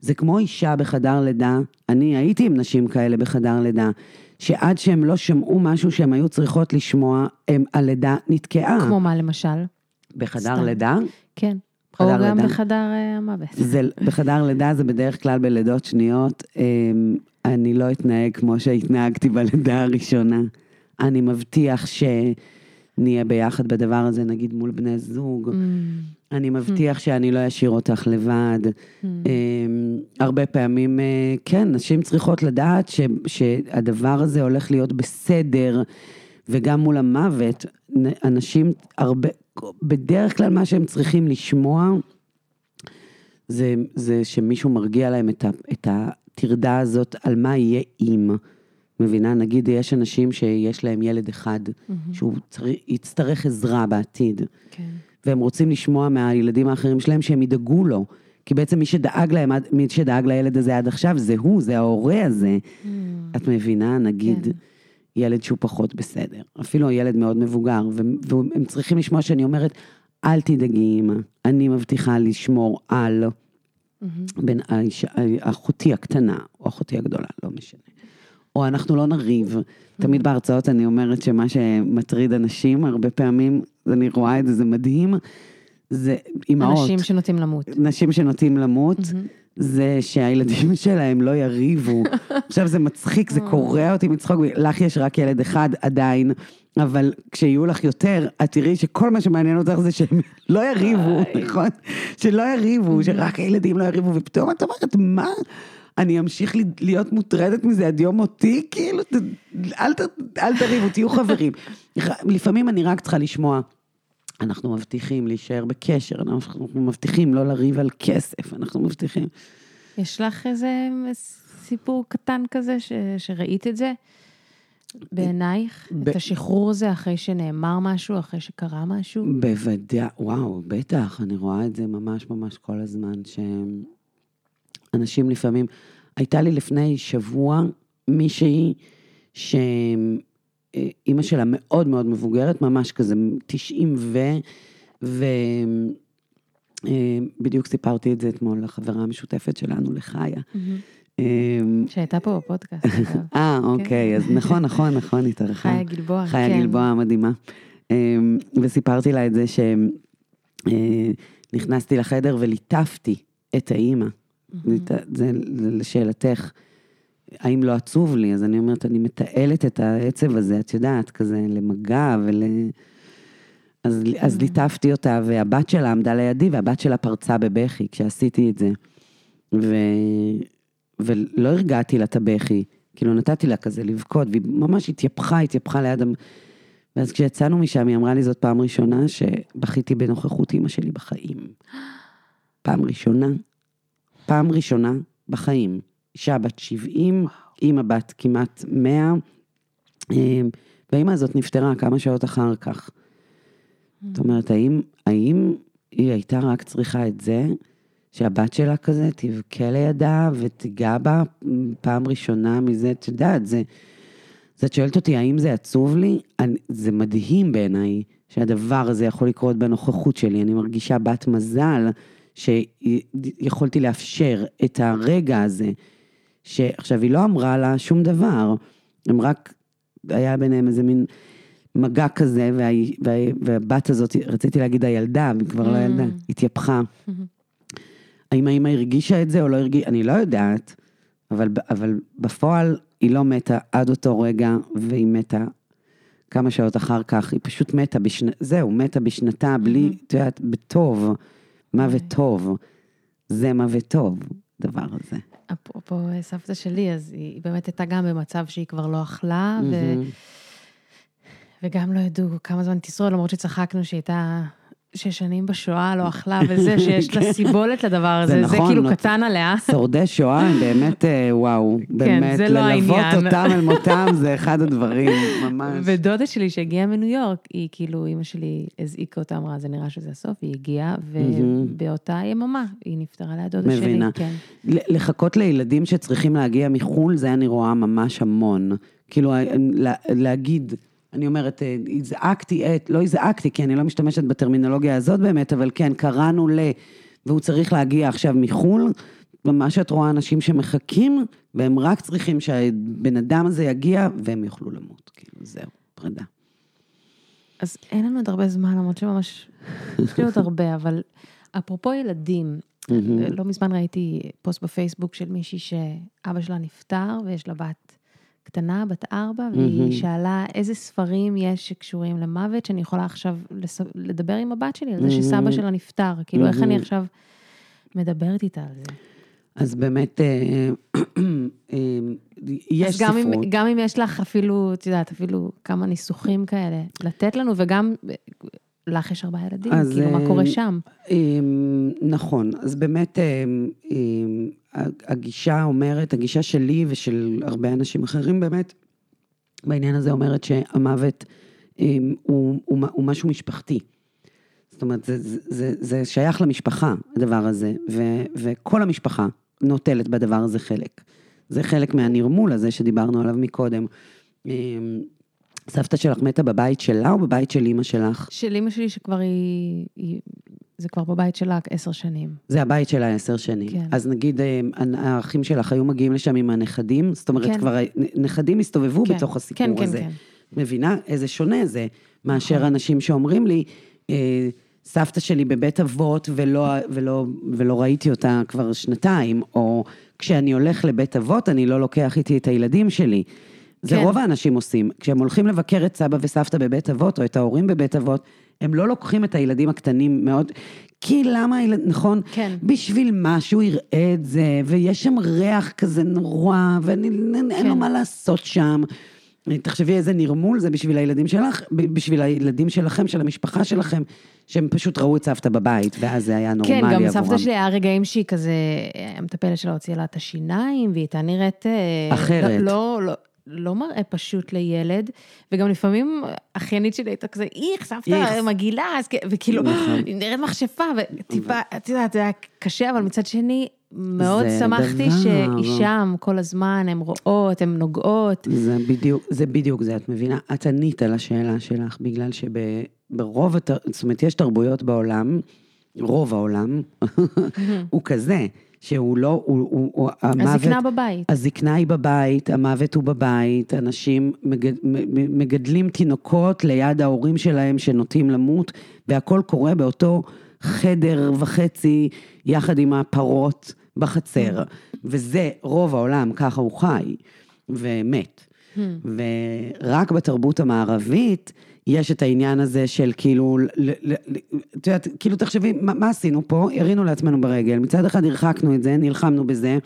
זה כמו אישה בחדר לידה, אני הייתי עם נשים כאלה בחדר לידה, שעד שהם לא שמעו משהו שהם היו צריכות לשמוע, הם, הלידה נתקעה. כמו מה למשל? בחדר סתם. לידה? כן. או גם לידה. בחדר אה, המוות. זה, בחדר לידה זה בדרך כלל בלידות שניות. אמ, אני לא אתנהג כמו שהתנהגתי בלידה הראשונה. אני מבטיח שנהיה ביחד בדבר הזה, נגיד מול בני זוג. Mm, אני מבטיח שאני לא אשאיר אותך לבד. אמ, הרבה פעמים, אה, כן, נשים צריכות לדעת ש, שהדבר הזה הולך להיות בסדר, וגם מול המוות, אנשים הרבה, בדרך כלל מה שהם צריכים לשמוע, זה, זה שמישהו מרגיע להם את, ה, את הטרדה הזאת על מה יהיה אם. מבינה? נגיד יש אנשים שיש להם ילד אחד, שהוא צריך, יצטרך עזרה בעתיד. כן. והם רוצים לשמוע מהילדים האחרים שלהם שהם ידאגו לו. כי בעצם מי שדאג להם, מי שדאג לילד הזה עד עכשיו זה הוא, זה ההורה הזה. את מבינה? נגיד, כן. ילד שהוא פחות בסדר. אפילו ילד מאוד מבוגר, והם צריכים לשמוע שאני אומרת, אל תדאגי אמא, אני מבטיחה לשמור על בין האישה, אחותי הקטנה, או אחותי הגדולה, לא משנה. או אנחנו לא נריב. תמיד בהרצאות אני אומרת שמה שמטריד אנשים, הרבה פעמים, אני רואה את זה, זה מדהים, זה אימהות. אנשים שנוטים למות. נשים שנוטים למות, זה שהילדים שלהם לא יריבו. עכשיו זה מצחיק, זה קורע אותי מצחוק, לך יש רק ילד אחד עדיין, אבל כשיהיו לך יותר, את תראי שכל מה שמעניין אותך זה שהם לא יריבו, נכון? שלא יריבו, שרק הילדים לא יריבו, ופתאום את אומרת, מה? אני אמשיך להיות מוטרדת מזה עד יום מותי? כאילו, אל, ת, אל תריבו, תהיו חברים. לפעמים אני רק צריכה לשמוע. אנחנו מבטיחים להישאר בקשר, אנחנו מבטיחים לא לריב על כסף, אנחנו מבטיחים. יש לך איזה סיפור קטן כזה ש... שראית את זה בעינייך? ב- את השחרור הזה אחרי שנאמר משהו, אחרי שקרה משהו? בוודאי, וואו, בטח, אני רואה את זה ממש ממש כל הזמן, שאנשים לפעמים, הייתה לי לפני שבוע מישהי שאימא שלה מאוד מאוד מבוגרת, ממש כזה 90 ו... ו... אה, בדיוק סיפרתי את זה אתמול לחברה המשותפת שלנו, לחיה. אה, שהייתה פה בפודקאסט, אגב. אה, אוקיי, אז נכון, נכון, נכון, התארחה. חיה גלבוע, חיה כן. גלבוע המדהימה. אמ, וסיפרתי לה את זה שנכנסתי לחדר וליטפתי את האימא. ליט- זה לשאלתך, האם לא עצוב לי? אז אני אומרת, אני מתעלת את העצב הזה, את יודעת, כזה למגע ול... אז, אז ליטפתי אותה, והבת שלה עמדה לידי, והבת שלה פרצה בבכי כשעשיתי את זה. ו... ולא הרגעתי לה את הבכי, כאילו נתתי לה כזה לבכות, והיא ממש התייפחה, התייפחה ליד... המ- ואז כשיצאנו משם, היא אמרה לי זאת פעם ראשונה שבכיתי בנוכחות אימא שלי בחיים. פעם ראשונה, פעם ראשונה בחיים. אישה בת 70, אימא בת כמעט 100, אמ, והאימא הזאת נפטרה כמה שעות אחר כך. זאת אומרת, האם, האם היא הייתה רק צריכה את זה, שהבת שלה כזה תבכה לידה ותיגע בה פעם ראשונה מזה, את יודעת, זה... אז את שואלת אותי, האם זה עצוב לי? אני, זה מדהים בעיניי שהדבר הזה יכול לקרות בנוכחות שלי. אני מרגישה בת מזל שיכולתי לאפשר את הרגע הזה, שעכשיו, היא לא אמרה לה שום דבר, הם רק, היה ביניהם איזה מין מגע כזה, וה, וה, והבת הזאת, רציתי להגיד הילדה, והיא כבר לא ילדה, התייפחה. האם האמא הרגישה את זה או לא הרגישה, אני לא יודעת, אבל, אבל בפועל היא לא מתה עד אותו רגע, והיא מתה כמה שעות אחר כך, היא פשוט מתה, בשנ... זהו, מתה בשנתה בלי, את יודעת, בטוב, מוות טוב. זה מוות טוב, דבר הזה. אפרופו סבתא שלי, אז היא באמת הייתה גם במצב שהיא כבר לא אכלה, ו... מהמם. וגם לא ידעו כמה זמן תשרוד, למרות שצחקנו שהיא הייתה שש שנים בשואה, לא אכלה וזה, שיש לה סיבולת לדבר הזה, זה נכון, כאילו נות- קטן עליה. שורדי שואה הם באמת, אה, וואו, באמת, זה לא ללוות. אותם אל מותם זה אחד הדברים, ממש. ודודה שלי שהגיעה מניו יורק, היא כאילו, אימא שלי הזעיקה אותה, אמרה, זה נראה שזה הסוף, היא הגיעה, ובאותה יממה היא נפטרה ליד דודה שלי. מבינה. כן. לחכות לילדים שצריכים להגיע מחו"ל, זה אני רואה ממש המון. כאילו, לה- להגיד, אני אומרת, אה, הזעקתי את, לא הזעקתי, כי אני לא משתמשת בטרמינולוגיה הזאת באמת, אבל כן, קראנו ל... והוא צריך להגיע עכשיו מחו"ל, ומה שאת רואה אנשים שמחכים, והם רק צריכים שהבן אדם הזה יגיע, והם יוכלו למות. כאילו, זהו, פרידה. אז אין לנו עוד הרבה זמן, למרות שממש, יש לי עוד הרבה, אבל אפרופו ילדים, לא מזמן ראיתי פוסט בפייסבוק של מישהי שאבא שלה נפטר, ויש לה בת קטנה, בת ארבע, והיא שאלה איזה ספרים יש שקשורים למוות, שאני יכולה עכשיו לדבר עם הבת שלי על זה שסבא שלה נפטר, כאילו איך אני עכשיו מדברת איתה על זה. אז באמת, אה, אה, יש אז גם ספרות. אם, גם אם יש לך אפילו, את יודעת, אפילו כמה ניסוחים כאלה, לתת לנו, וגם לך יש ארבעה ילדים, אז, כאילו, מה אה, קורה שם? נכון, אז באמת אמ, אמ, הגישה אומרת, הגישה שלי ושל הרבה אנשים אחרים באמת, בעניין הזה אומרת שהמוות אמ, הוא, הוא, הוא משהו משפחתי. זאת אומרת, זה, זה, זה, זה שייך למשפחה, הדבר הזה, ו, וכל המשפחה נוטלת בדבר הזה חלק. זה חלק מהנרמול הזה שדיברנו עליו מקודם. סבתא שלך מתה בבית שלה או בבית של אימא שלך? של אימא שלי שכבר היא, היא, זה כבר בבית שלה עשר שנים. זה הבית שלה עשר שנים. כן. אז נגיד אה, האחים שלך היו מגיעים לשם עם הנכדים, זאת אומרת כן. כבר נכדים הסתובבו כן. בתוך הסיפור כן, כן, הזה. כן. מבינה איזה שונה זה מאשר נכון. אנשים שאומרים לי, אה, סבתא שלי בבית אבות ולא, ולא, ולא ראיתי אותה כבר שנתיים, או כשאני הולך לבית אבות אני לא לוקח איתי את הילדים שלי. זה כן. רוב האנשים עושים. כשהם הולכים לבקר את סבא וסבתא בבית אבות, או את ההורים בבית אבות, הם לא לוקחים את הילדים הקטנים מאוד, כי למה הילד, נכון? כן. בשביל מה שהוא יראה את זה, ויש שם ריח כזה נורא, ואין כן. לו מה לעשות שם. תחשבי איזה נרמול זה בשביל הילדים שלך, בשביל הילדים שלכם, של המשפחה שלכם, שהם פשוט ראו את סבתא בבית, ואז זה היה נורמלי כן, עבורם. גם סבתא שלי היה רגעים שהיא כזה, המטפלת שלה הוציאה לה את השיניים, והיא הייתה נראית... אה, אחרת. לא, לא, לא מראה פשוט לילד, וגם לפעמים אחיינית שלי הייתה כזה, איך, סבתא. מגעילה, וכאילו, נכון. היא נראית מכשפה, וטיפה, את יודעת, זה היה קשה, אבל מצד שני, מאוד שמחתי דבר. שהיא שם כל הזמן, הן רואות, הן נוגעות. זה בדיוק, זה בדיוק זה, את מבינה? את ענית על השאלה שלך, בגלל שברוב. זאת אומרת, יש תרבויות בעולם, רוב העולם, הוא כזה, שהוא לא, הוא, הוא, הוא המוות... הזקנה בבית. הזקנה היא בבית, המוות הוא בבית, אנשים מגד, מגדלים תינוקות ליד ההורים שלהם שנוטים למות, והכל קורה באותו חדר וחצי יחד עם הפרות בחצר. וזה רוב העולם, ככה הוא חי ומת. ורק בתרבות המערבית יש את העניין הזה של כאילו, ל- ל- ל- את יודעת, כאילו תחשבי, מה, מה עשינו פה? הרינו לעצמנו ברגל, מצד אחד הרחקנו את זה, נלחמנו בזה,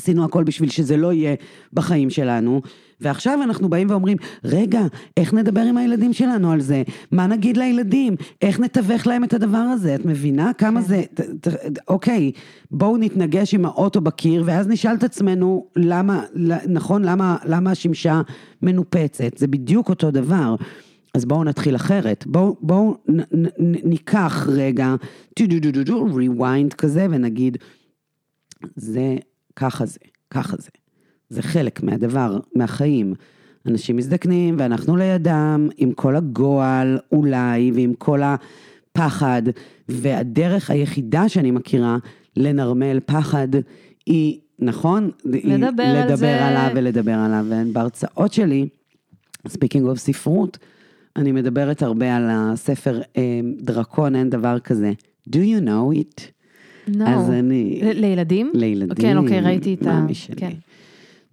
עשינו הכל בשביל שזה לא יהיה בחיים שלנו, ועכשיו אנחנו באים ואומרים, רגע, איך נדבר עם הילדים שלנו על זה? מה נגיד לילדים? איך נתווך להם את הדבר הזה? את מבינה כמה כן. זה... ת, ת, אוקיי, בואו נתנגש עם האוטו בקיר, ואז נשאל את עצמנו, למה, נכון, למה, למה השמשה מנופצת? זה בדיוק אותו דבר. אז בואו נתחיל אחרת. בואו נ, ניקח רגע, rewind כזה, ונגיד, זה, ככה זה, ככה זה. זה חלק מהדבר, מהחיים. אנשים מזדקנים ואנחנו לידם, עם כל הגועל אולי, ועם כל הפחד, והדרך היחידה שאני מכירה לנרמל פחד היא, נכון? לדבר היא על לדבר זה. עליו ולדבר עליו. ובהרצאות שלי, speaking of ספרות, אני מדברת הרבה על הספר אה, דרקון, אין דבר כזה. Do you know it? No. אז אני... ל- לילדים? לילדים. כן, אוקיי, ראיתי את ה... מאמי שלי. כן.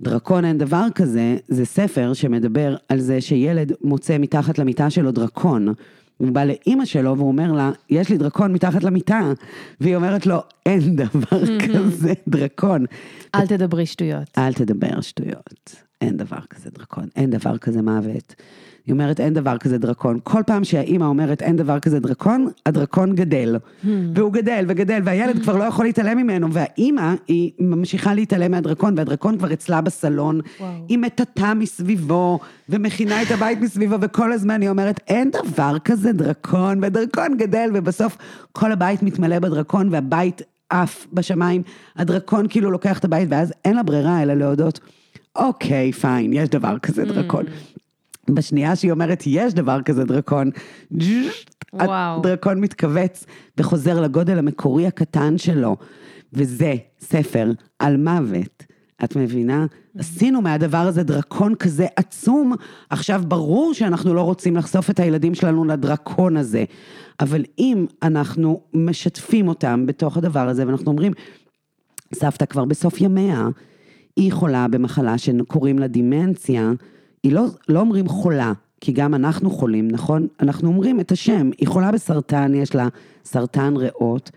דרקון אין דבר כזה, זה ספר שמדבר על זה שילד מוצא מתחת למיטה שלו דרקון. הוא בא לאימא שלו והוא אומר לה, יש לי דרקון מתחת למיטה. והיא אומרת לו, אין דבר כזה דרקון. אל תדברי שטויות. אל תדבר שטויות. אין דבר כזה דרקון, אין דבר כזה מוות. היא אומרת, אין דבר כזה דרקון. כל פעם שהאימא אומרת, אין דבר כזה דרקון, הדרקון גדל. והוא גדל וגדל, והילד כבר לא יכול להתעלם ממנו, והאימא, היא ממשיכה להתעלם מהדרקון, והדרקון כבר אצלה בסלון. וואו. היא מטאטאה מסביבו, ומכינה את הבית מסביבו, וכל הזמן היא אומרת, אין דבר כזה דרקון, ודרקון גדל, ובסוף כל הבית מתמלא בדרקון, והבית עף בשמיים. הדרקון כאילו לוקח את הבית, ואז אין לה ברירה אלא להודות, אוקיי, פיין, יש דבר כזה דרקון. בשנייה שהיא אומרת, יש דבר כזה דרקון, וואו. הדרקון מתכווץ וחוזר לגודל המקורי הקטן שלו. וזה ספר על מוות. את מבינה? עשינו מהדבר הזה דרקון כזה עצום, עכשיו ברור שאנחנו לא רוצים לחשוף את הילדים שלנו לדרקון הזה. אבל אם אנחנו משתפים אותם בתוך הדבר הזה, ואנחנו אומרים, סבתא כבר בסוף ימיה, היא חולה במחלה שקוראים לה דימנציה, היא לא, לא אומרים חולה, כי גם אנחנו חולים, נכון? אנחנו אומרים את השם, היא חולה בסרטן, יש לה סרטן ריאות,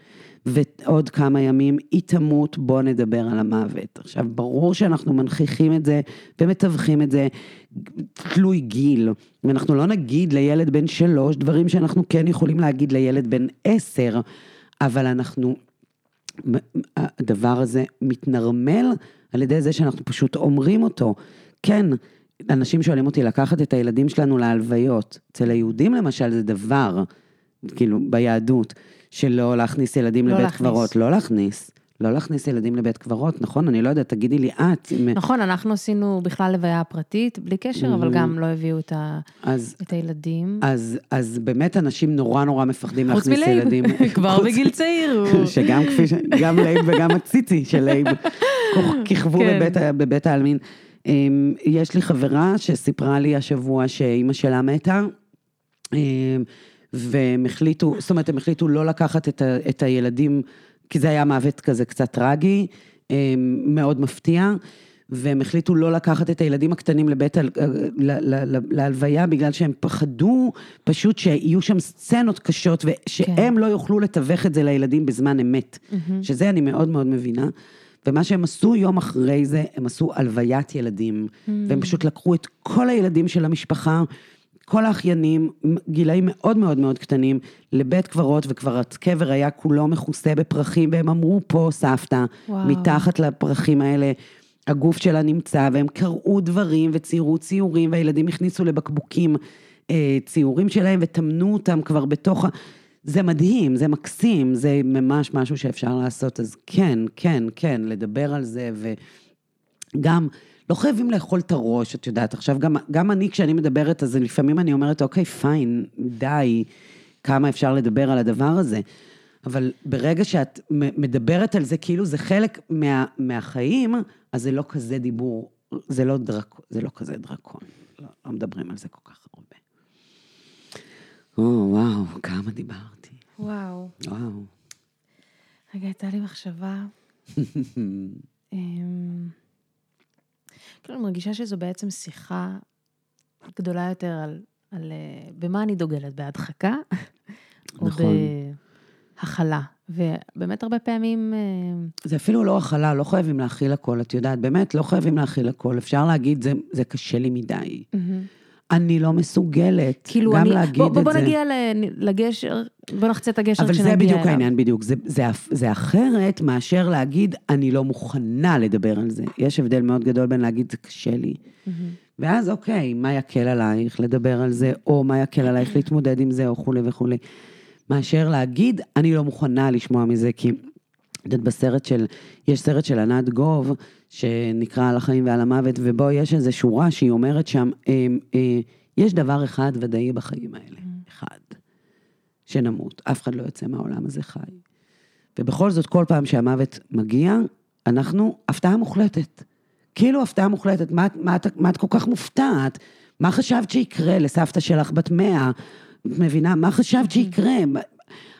ועוד כמה ימים היא תמות, בוא נדבר על המוות. עכשיו, ברור שאנחנו מנכיחים את זה ומתווכים את זה תלוי גיל, ואנחנו לא נגיד לילד בן שלוש דברים שאנחנו כן יכולים להגיד לילד בן עשר, אבל אנחנו, הדבר הזה מתנרמל על ידי זה שאנחנו פשוט אומרים אותו. כן, אנשים שואלים אותי לקחת את הילדים שלנו להלוויות. אצל היהודים למשל זה דבר, כאילו, ביהדות, שלא להכניס ילדים לא לבית להכניס. קברות. לא להכניס. לא להכניס ילדים לבית קברות, נכון? אני לא יודעת, תגידי לי את. אם- נכון, אנחנו עשינו בכלל לוויה פרטית, בלי קשר, אבל Mhm. גם לא הביאו את ה- אז, את הילדים. אז, אז באמת אנשים נורא נורא מפחדים להכניס מלייב, ילדים. כבר חוץ- בגיל צעיר. שגם כפי ש... גם לייב וגם הציצי של לייב כיכבו כן. בבית, בבית העלמין. אמ, יש לי חברה שסיפרה לי השבוע שאימא שלה מתה, אמ, והם החליטו, זאת אומרת, הם החליטו לא לקחת את, ה, את הילדים, כי זה היה מוות כזה קצת טרגי, אמ, מאוד מפתיע. והם החליטו לא לקחת את הילדים הקטנים לבית, ה- ל- ל- ל- להלוויה, בגלל שהם פחדו פשוט שיהיו שם סצנות קשות, ושהם כן. לא יוכלו לתווך את זה לילדים בזמן אמת. מהמם. שזה אני מאוד מאוד מבינה. ומה שהם עשו יום אחרי זה, הם עשו הלוויית ילדים, והם פשוט לקחו את כל הילדים של המשפחה, כל האחיינים, גילאים מאוד מאוד מאוד קטנים, לבית קברות, וכבר הקבר היה כולו מכוסה בפרחים, והם אמרו, פה סבתא, וואו. מתחת לפרחים האלה. הגוף שלה נמצא, והם קראו דברים וציירו ציורים, והילדים הכניסו לבקבוקים אה, ציורים שלהם וטמנו אותם כבר בתוך ה... זה מדהים, זה מקסים, זה ממש משהו שאפשר לעשות, אז כן, כן, כן, לדבר על זה, וגם, לא חייבים לאכול את הראש, את יודעת, עכשיו גם, גם אני, כשאני מדברת, אז לפעמים אני אומרת, אוקיי, פיין, די, כמה אפשר לדבר על הדבר הזה. אבל ברגע שאת מדברת על זה כאילו זה חלק מה, מהחיים, אז זה לא כזה דיבור, זה לא, דרק, זה לא כזה דרקון. לא, לא מדברים על זה כל כך הרבה. או, וואו, כמה דיברתי. וואו. וואו. רגע, הייתה לי מחשבה. אמ, כאילו, אני מרגישה שזו בעצם שיחה גדולה יותר על, על אה, במה אני דוגלת, בהדחקה, או נכון. בהכלה. ובאמת הרבה פעמים, אה, זה אפילו לא הכלה, לא חייבים להכיל הכל, את יודעת, באמת, לא חייבים להכיל הכל. אפשר להגיד, זה, זה קשה לי מדי. אני לא מסוגלת. כאילו, גם אני... להגיד בוא, את בוא, בוא זה. נגיע ל- לגשר, בוא נחצה את הגשר אבל כשנגיע זה בדיוק אליו. העניין, בדיוק. זה, זה, זה אחרת מאשר להגיד, אני לא מוכנה לדבר על זה. יש הבדל מאוד גדול בין להגיד, זה קשה לי. מהמם. ואז אוקיי, מה יקל עלייך לדבר על זה, או מה יקל עלייך להתמודד עם זה, או כולי וכולי. מאשר להגיד, אני לא מוכנה לשמוע מזה, כי, את יודעת, בסרט של, יש סרט של ענת גוב, שנקרא על החיים ועל המוות, ובו יש איזו שורה שהיא אומרת שם, אה, אה, יש דבר אחד ודאי בחיים האלה, אחד, שנמות, אף אחד לא יוצא מהעולם הזה חי. ובכל זאת, כל פעם שהמוות מגיע, אנחנו, הפתעה מוחלטת. כאילו הפתעה מוחלטת, מה, מה, מה את כל כך מופתעת? מה חשבת שיקרה לסבתא שלך בת מאה? את מבינה? מה חשבת שיקרה?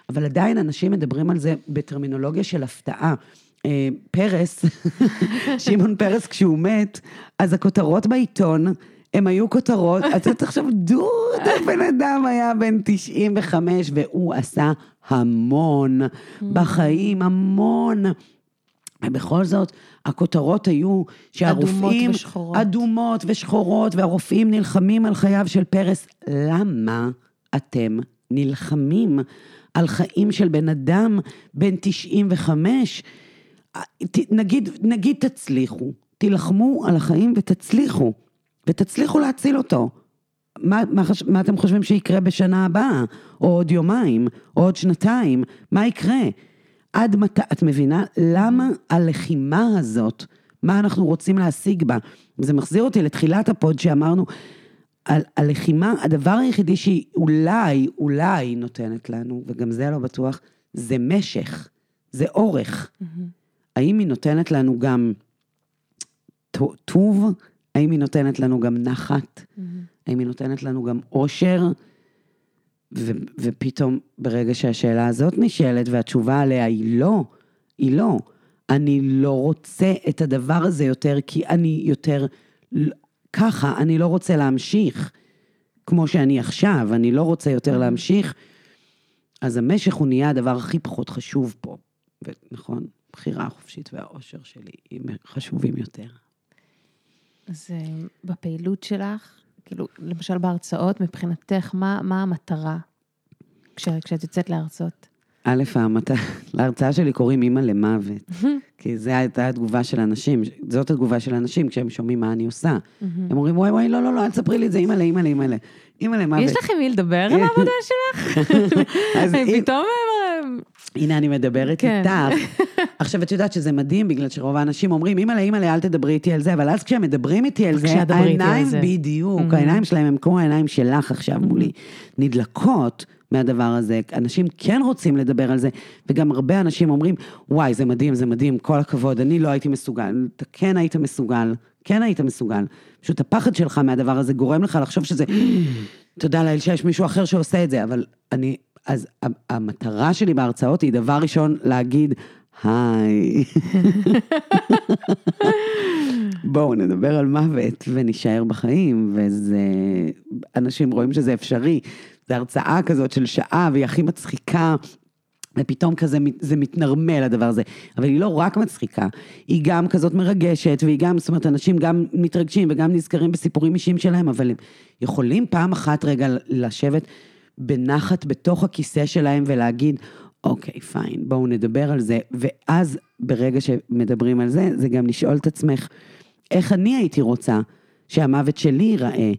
אבל עדיין אנשים מדברים על זה בטרמינולוגיה של הפתעה. אה, פרס, שמעון פרס, כשהוא מת, אז הכותרות בעיתון, הם היו כותרות, את יודעת עכשיו, דוד, הבן אדם היה בן 95, והוא עשה המון בחיים, המון. ובכל זאת, הכותרות היו שהרופאים... אדומות ושחורות. אדומות ושחורות, והרופאים נלחמים על חייו של פרס. למה אתם נלחמים על חיים של בן אדם בן 95? נגיד, נגיד תצליחו, תילחמו על החיים ותצליחו, ותצליחו להציל אותו. מה, מה, חש- מה אתם חושבים שיקרה בשנה הבאה, או עוד יומיים, או עוד שנתיים? מה יקרה? עד מתי, את מבינה? למה הלחימה הזאת, מה אנחנו רוצים להשיג בה? וזה מחזיר אותי לתחילת הפוד שאמרנו, הלחימה, הדבר היחידי שהיא אולי, אולי נותנת לנו, וגם זה לא בטוח, זה משך, זה אורך. Mm-hmm. האם היא נותנת לנו גם טוב? האם היא נותנת לנו גם נחת? Mm-hmm. האם היא נותנת לנו גם אושר? ו- ופתאום, ברגע שהשאלה הזאת נשאלת והתשובה עליה היא לא, היא לא. אני לא רוצה את הדבר הזה יותר, כי אני יותר ככה, אני לא רוצה להמשיך כמו שאני עכשיו, אני לא רוצה יותר להמשיך. אז המשך הוא נהיה הדבר הכי פחות חשוב פה. ונכון, בחירה החופשית והאושר שלי הם חשובים יותר. אז אה, בפעילות שלך, כאילו, למשל בהרצאות, מבחינתך, מה, מה המטרה כש, כשאת יוצאת להרצות? א', להרצאה שלי קוראים אימא למוות, כי זו הייתה התגובה של אנשים, זאת התגובה של אנשים כשהם שומעים מה אני עושה. הם אומרים, וואי וואי, לא, לא, לא, אל תספרי לי את זה, אימא לאימא לאימא לאימא אימא למוות. יש לכם מי לדבר על העבודה שלך? פתאום... הנה, אני מדברת כן. איתך. עכשיו, את יודעת שזה מדהים, בגלל שרוב האנשים אומרים, אימא לאימא אל תדברי איתי על זה, אבל אז כשהם מדברים איתי על זה, העיניים, בדיוק, העיניים שלהם הם כמו העיניים שלך עכשיו מולי, נדלקות. מהדבר הזה. אנשים כן רוצים לדבר על זה, וגם הרבה אנשים אומרים, וואי, זה מדהים, זה מדהים, כל הכבוד, אני לא הייתי מסוגל. אתה כן היית מסוגל, כן היית מסוגל. פשוט הפחד שלך מהדבר הזה גורם לך לחשוב שזה, תודה לאל שיש מישהו אחר שעושה את זה, אבל אני, אז המטרה שלי בהרצאות היא דבר ראשון להגיד, היי. בואו נדבר על מוות ונישאר בחיים, וזה, אנשים רואים שזה אפשרי. זו הרצאה כזאת של שעה, והיא הכי מצחיקה. ופתאום כזה, זה מתנרמל הדבר הזה. אבל היא לא רק מצחיקה, היא גם כזאת מרגשת, והיא גם, זאת אומרת, אנשים גם מתרגשים וגם נזכרים בסיפורים אישיים שלהם, אבל הם יכולים פעם אחת רגע לשבת בנחת בתוך הכיסא שלהם ולהגיד, אוקיי, פיין, בואו נדבר על זה. ואז, ברגע שמדברים על זה, זה גם לשאול את עצמך, איך אני הייתי רוצה שהמוות שלי ייראה?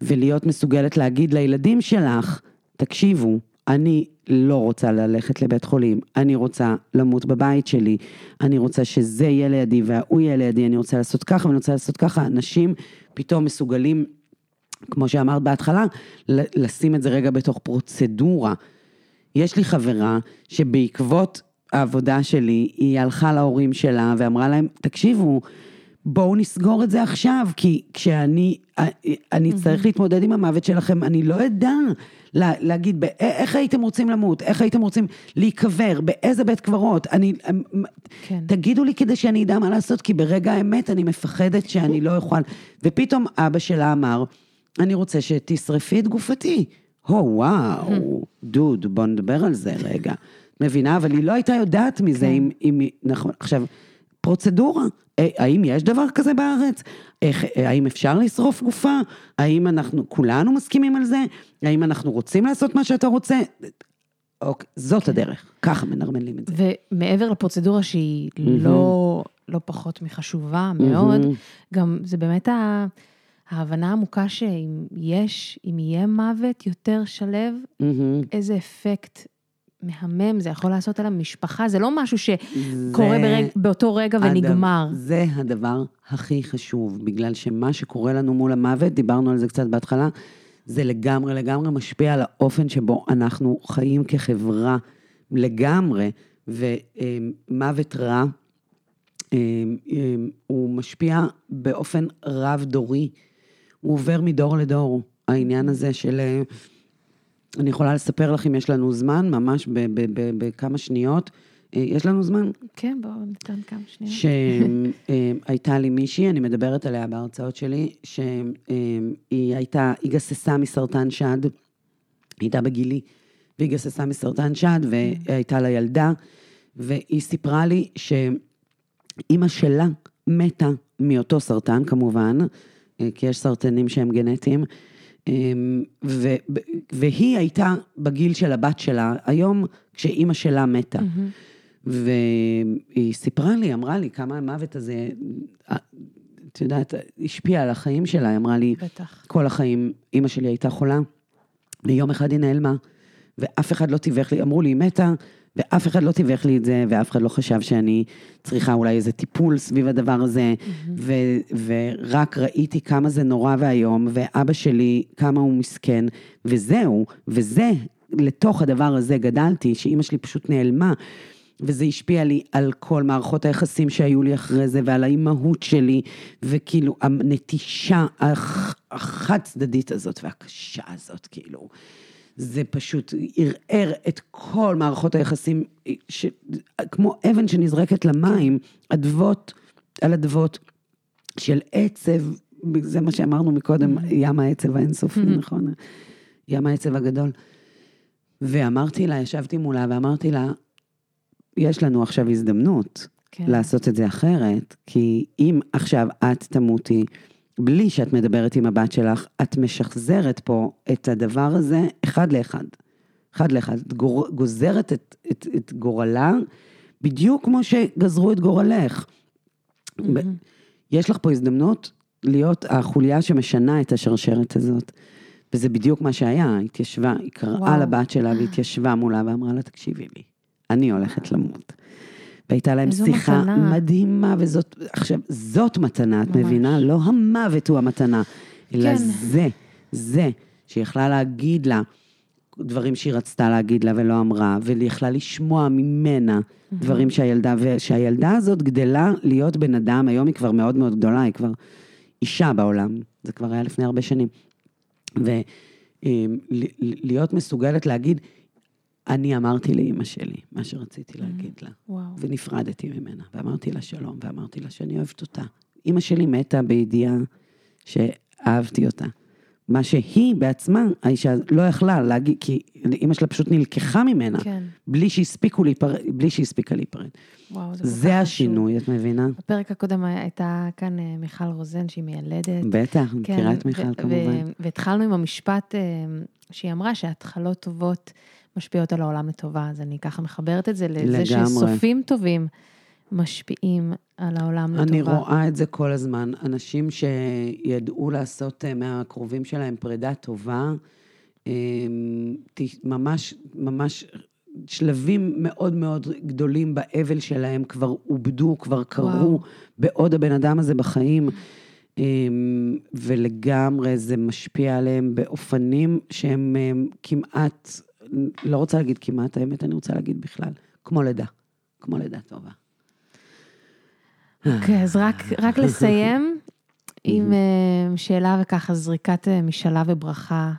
ולהיות מסוגלת להגיד לילדים שלך, תקשיבו, אני לא רוצה ללכת לבית חולים, אני רוצה למות בבית שלי, אני רוצה שזה יהיה לידי וההוא יהיה לידי, אני רוצה לעשות ככה ואני רוצה לעשות ככה. אנשים פתאום מסוגלים, כמו שאמרת בהתחלה, לשים את זה רגע בתוך פרוצדורה. יש לי חברה שבעקבות העבודה שלי, היא הלכה להורים שלה ואמרה להם, תקשיבו, בואו נסגור את זה עכשיו, כי כשאני, אני אצטרך להתמודד עם המוות שלכם, אני לא אדע לה, להגיד איך הייתם רוצים למות, איך הייתם רוצים להיקבר, באיזה בית קברות, אני, כן. תגידו לי כדי שאני אדע מה לעשות, כי ברגע האמת אני מפחדת שאני לא אוכל. ופתאום אבא שלה אמר, אני רוצה שתשרפי את גופתי. הו, וואו, דוד, בוא נדבר על זה רגע. מבינה? אבל היא לא הייתה יודעת מזה, כן. אם, אם, נכון, עכשיו, פרוצדורה. אה, האם יש דבר כזה בארץ? איך, אה, האם אפשר לשרוף גופה? האם אנחנו כולנו מסכימים על זה? האם אנחנו רוצים לעשות מה שאתה רוצה? אוקיי, זאת כן. הדרך, ככה מנרמלים את זה. ומעבר לפרוצדורה שהיא. לא, לא פחות מחשובה מאוד. גם זה באמת ה... ההבנה העמוקה שאם יש, אם יהיה מוות יותר שלו, mm-hmm. איזה אפקט מהמם, זה יכול לעשות על המשפחה, זה לא משהו שקורה ברג, באותו רגע ונגמר. זה הדבר הכי חשוב, בגלל שמה שקורה לנו מול המוות, דיברנו על זה קצת בהתחלה, זה לגמרי לגמרי משפיע על האופן שבו אנחנו חיים כחברה, לגמרי, ומוות רע, הוא משפיע באופן רב-דורי, הוא עובר מדור לדור, העניין הזה של... אני יכולה לספר לך אם יש לנו זמן, ממש בכמה שניות. אה, יש לנו זמן? כן, בואו ניתן כמה שניות. שהייתה לי מישהי, אני מדברת עליה בהרצאות שלי, שהיא הייתה, היא גססה מסרטן שד, היא הייתה בגילי, והיא גססה מסרטן שד, והייתה לה ילדה, והיא סיפרה לי שאימא שלה מתה מאותו סרטן, כמובן, אה, כי יש סרטנים שהם גנטיים, אמ, ו, והיא הייתה בגיל של הבת שלה, היום כשאימא שלה מתה. Mm-hmm. והיא סיפרה לי, אמרה לי כמה המוות הזה, את יודעת, השפיע על החיים שלה, היא אמרה לי, בטח. כל החיים אימא שלי הייתה חולה, ויום אחד היא נעלמה, ואף אחד לא תיווך לי, אמרו לי, היא מתה, ואף אחד לא תיווך לי את זה, ואף אחד לא חשב שאני צריכה אולי איזה טיפול סביב הדבר הזה, ו- ורק ראיתי כמה זה נורא ואיום, ואבא שלי, כמה הוא מסכן, וזהו, וזה, לתוך הדבר הזה גדלתי, שאימא שלי פשוט נעלמה. וזה השפיע לי על כל מערכות היחסים שהיו לי אחרי זה, ועל האימהות שלי, וכאילו, הנטישה הח- החד צדדית הזאת והקשה הזאת, כאילו, זה פשוט ערער את כל מערכות היחסים, ש... כמו אבן שנזרקת למים, אדוות על אדוות של עצב, זה מה שאמרנו מקודם, ים העצב האינסופי, נכון? ים העצב הגדול. ואמרתי לה, ישבתי מולה ואמרתי לה, יש לנו עכשיו הזדמנות כן. לעשות את זה אחרת, כי אם עכשיו את תמותי, בלי שאת מדברת עם הבת שלך, את משחזרת פה את הדבר הזה אחד לאחד. אחד לאחד. את גור, גוזרת את, את, את גורלה, בדיוק כמו שגזרו את גורלך. ב- יש לך פה הזדמנות להיות החוליה שמשנה את השרשרת הזאת. וזה בדיוק מה שהיה, התיישבה, היא קראה וואו. לבת שלה והתיישבה מולה ואמרה לה, תקשיבי לי, אני הולכת למות. והייתה להם שיחה מתנה. מדהימה, וזאת, עכשיו, זאת מתנה, את ממש. מבינה? לא המוות הוא המתנה, אלא כן. זה, זה, שהיא יכלה להגיד לה דברים שהיא רצתה להגיד לה ולא אמרה, והיא יכלה לשמוע ממנה דברים שהילדה, ושהילדה הזאת גדלה להיות בן אדם, היום היא כבר מאוד מאוד גדולה, היא כבר אישה בעולם, זה כבר היה לפני הרבה שנים. ולהיות מסוגלת להגיד, אני אמרתי לאימא שלי מה שרציתי להגיד לה. וואו. ונפרדתי ממנה, ואמרתי לה שלום, ואמרתי לה שאני אוהבת אותה. אימא שלי מתה בידיעה שאהבתי אותה. מה שהיא בעצמה, האישה לא יכלה להגיד, כי אימא שלה פשוט נלקחה ממנה, כן. בלי שהספיקו להיפרד, בלי שהספיקה להיפרד. וואו, זה זה. השינוי, את מבינה? בפרק הקודם הייתה כאן אה, מיכל רוזן, שהיא מיילדת. בטח, מכירה את כן, מיכל כמובן. והתחלנו עם המשפט אה, שהיא אמרה שהתחלות טובות משפיעות על העולם לטובה, אז אני ככה מחברת את זה לזה לגמרי. שסופים טובים משפיעים על העולם לטובה. אני רואה את זה כל הזמן. אנשים שידעו לעשות אה, מהקרובים שלהם פרידה טובה, ת- ממש, ממש שלבים מאוד מאוד גדולים באבל שלהם כבר עובדו, כבר קרו. בעוד הבן אדם הזה בחיים. אה, ולגמרי זה משפיע עליהם באופנים שהם אה, כמעט, לא רוצה להגיד כמעט, האמת, אני רוצה להגיד בכלל, כמו לידה. כמו לידה טובה. אוקיי, אז רק, רק לסיים עם אה, שאלה וככה זריקת אה, משאלה וברכה.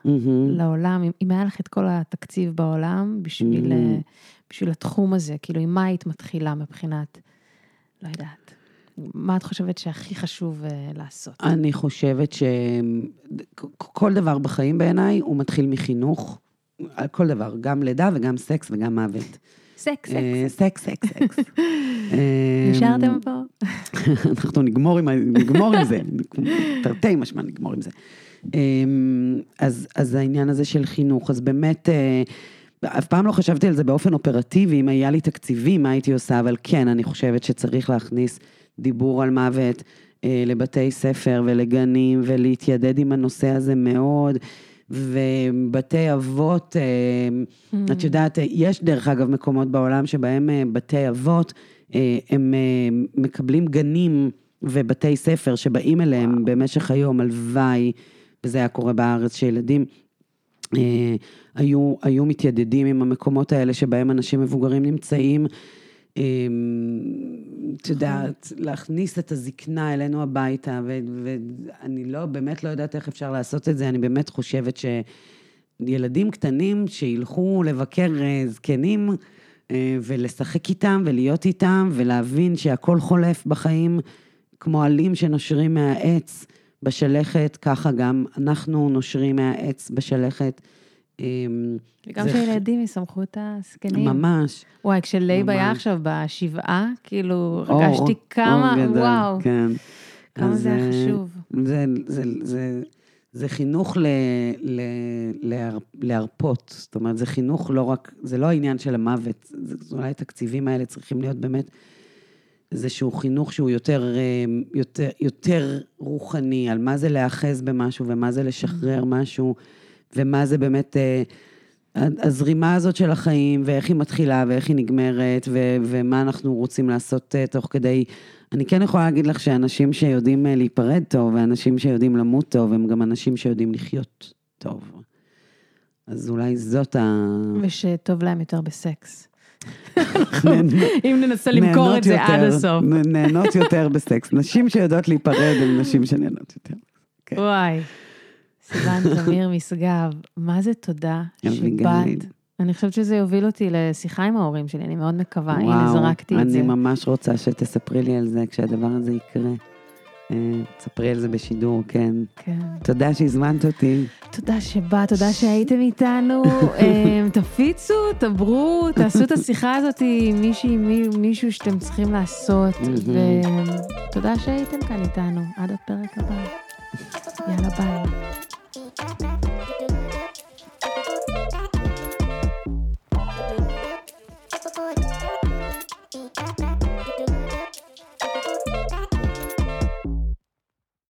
לעולם, אם- אם היה לך את כל התקציב בעולם בשביל. אה, בשביל התחום הזה, כאילו, עם מה היית מתחילה מבחינת, לא יודעת, מה את חושבת שהכי חשוב לעשות? אני חושבת שכל דבר בחיים בעיניי הוא מתחיל מחינוך, על כל דבר, גם לידה וגם סקס וגם מוות. סקס, אה, סקס. סקס, סקס, סקס. נשארתם פה? אנחנו נגמור עם, זה, תרתי משמע נגמור עם זה. אמ, אז, אז העניין הזה של חינוך, אז באמת, אה, אף פעם לא חשבתי על זה באופן אופרטיבי, אם היה לי תקציבים, מה הייתי עושה, אבל כן, אני חושבת שצריך להכניס דיבור על מוות אה, לבתי ספר ולגנים, ולהתיידד עם הנושא הזה מאוד. ובתי אבות, אה, את יודעת, אה, יש דרך אגב מקומות בעולם שבהם אה, בתי אבות, הם מקבלים גנים ובתי ספר שבאים אליהם וואו. במשך היום, הלוואי, וזה היה קורה בארץ, שילדים היו, היו מתיידדים עם המקומות האלה שבהם אנשים מבוגרים נמצאים. אה, את יודעת, להכניס את הזקנה אלינו הביתה, ואני לא, באמת לא יודעת איך אפשר לעשות את זה, אני באמת חושבת שילדים קטנים שילכו לבקר אה, זקנים אה, ולשחק איתם ולהיות איתם ולהבין שהכל חולף בחיים, כמו עלים שנושרים מהעץ בשלכת, ככה גם אנחנו נושרים מהעץ בשלכת. אה, וגם זה- שילדים יסמכו את הזקנים. ממש. וואי, כשלייב היה. עכשיו בשבעה, כאילו, הרגשתי כמה, וואו, כן. כמה זה היה אה, חשוב. זה, זה, זה, זה חינוך ל, ל, להר, להרפות, זאת אומרת, זה חינוך לא רק, זה לא העניין של המוות, זה, אולי התקציבים האלה צריכים להיות באמת איזשהו חינוך שהוא יותר, אה, יותר, יותר רוחני, על מה זה להיאחז במשהו ומה זה לשחרר משהו, ומה זה באמת... אה, הזרימה הזאת של החיים, ואיך היא מתחילה, ואיך היא נגמרת, ו- ומה אנחנו רוצים לעשות uh, תוך כדי... אני כן יכולה להגיד לך שאנשים שיודעים uh, להיפרד טוב, ואנשים שיודעים למות טוב, הם גם אנשים שיודעים לחיות טוב. אז אולי זאת ה... ושטוב להם יותר בסקס. אם ננסה למכור את זה עד הסוף. נהנות יותר בסקס. נשים שיודעות להיפרד הן נשים שנהנות יותר. כן. וואי. סיוון תמיר משגב, מה זה תודה שבאת. אני חושבת שזה יוביל אותי לשיחה עם ההורים שלי, אני מאוד מקווה, הנה זרקתי את זה. אני ממש רוצה שתספרי לי על זה כשהדבר הזה יקרה. תספרי על זה בשידור, כן. כן. תודה שהזמנת אותי. תודה שבאת, תודה שהייתם איתנו. אה, תפיצו, תברו, תעשו את השיחה הזאת עם מישהי, מישהו שאתם צריכים לעשות. ותודה שהייתם כאן איתנו. עד הפרק הבא. יאללה ביי.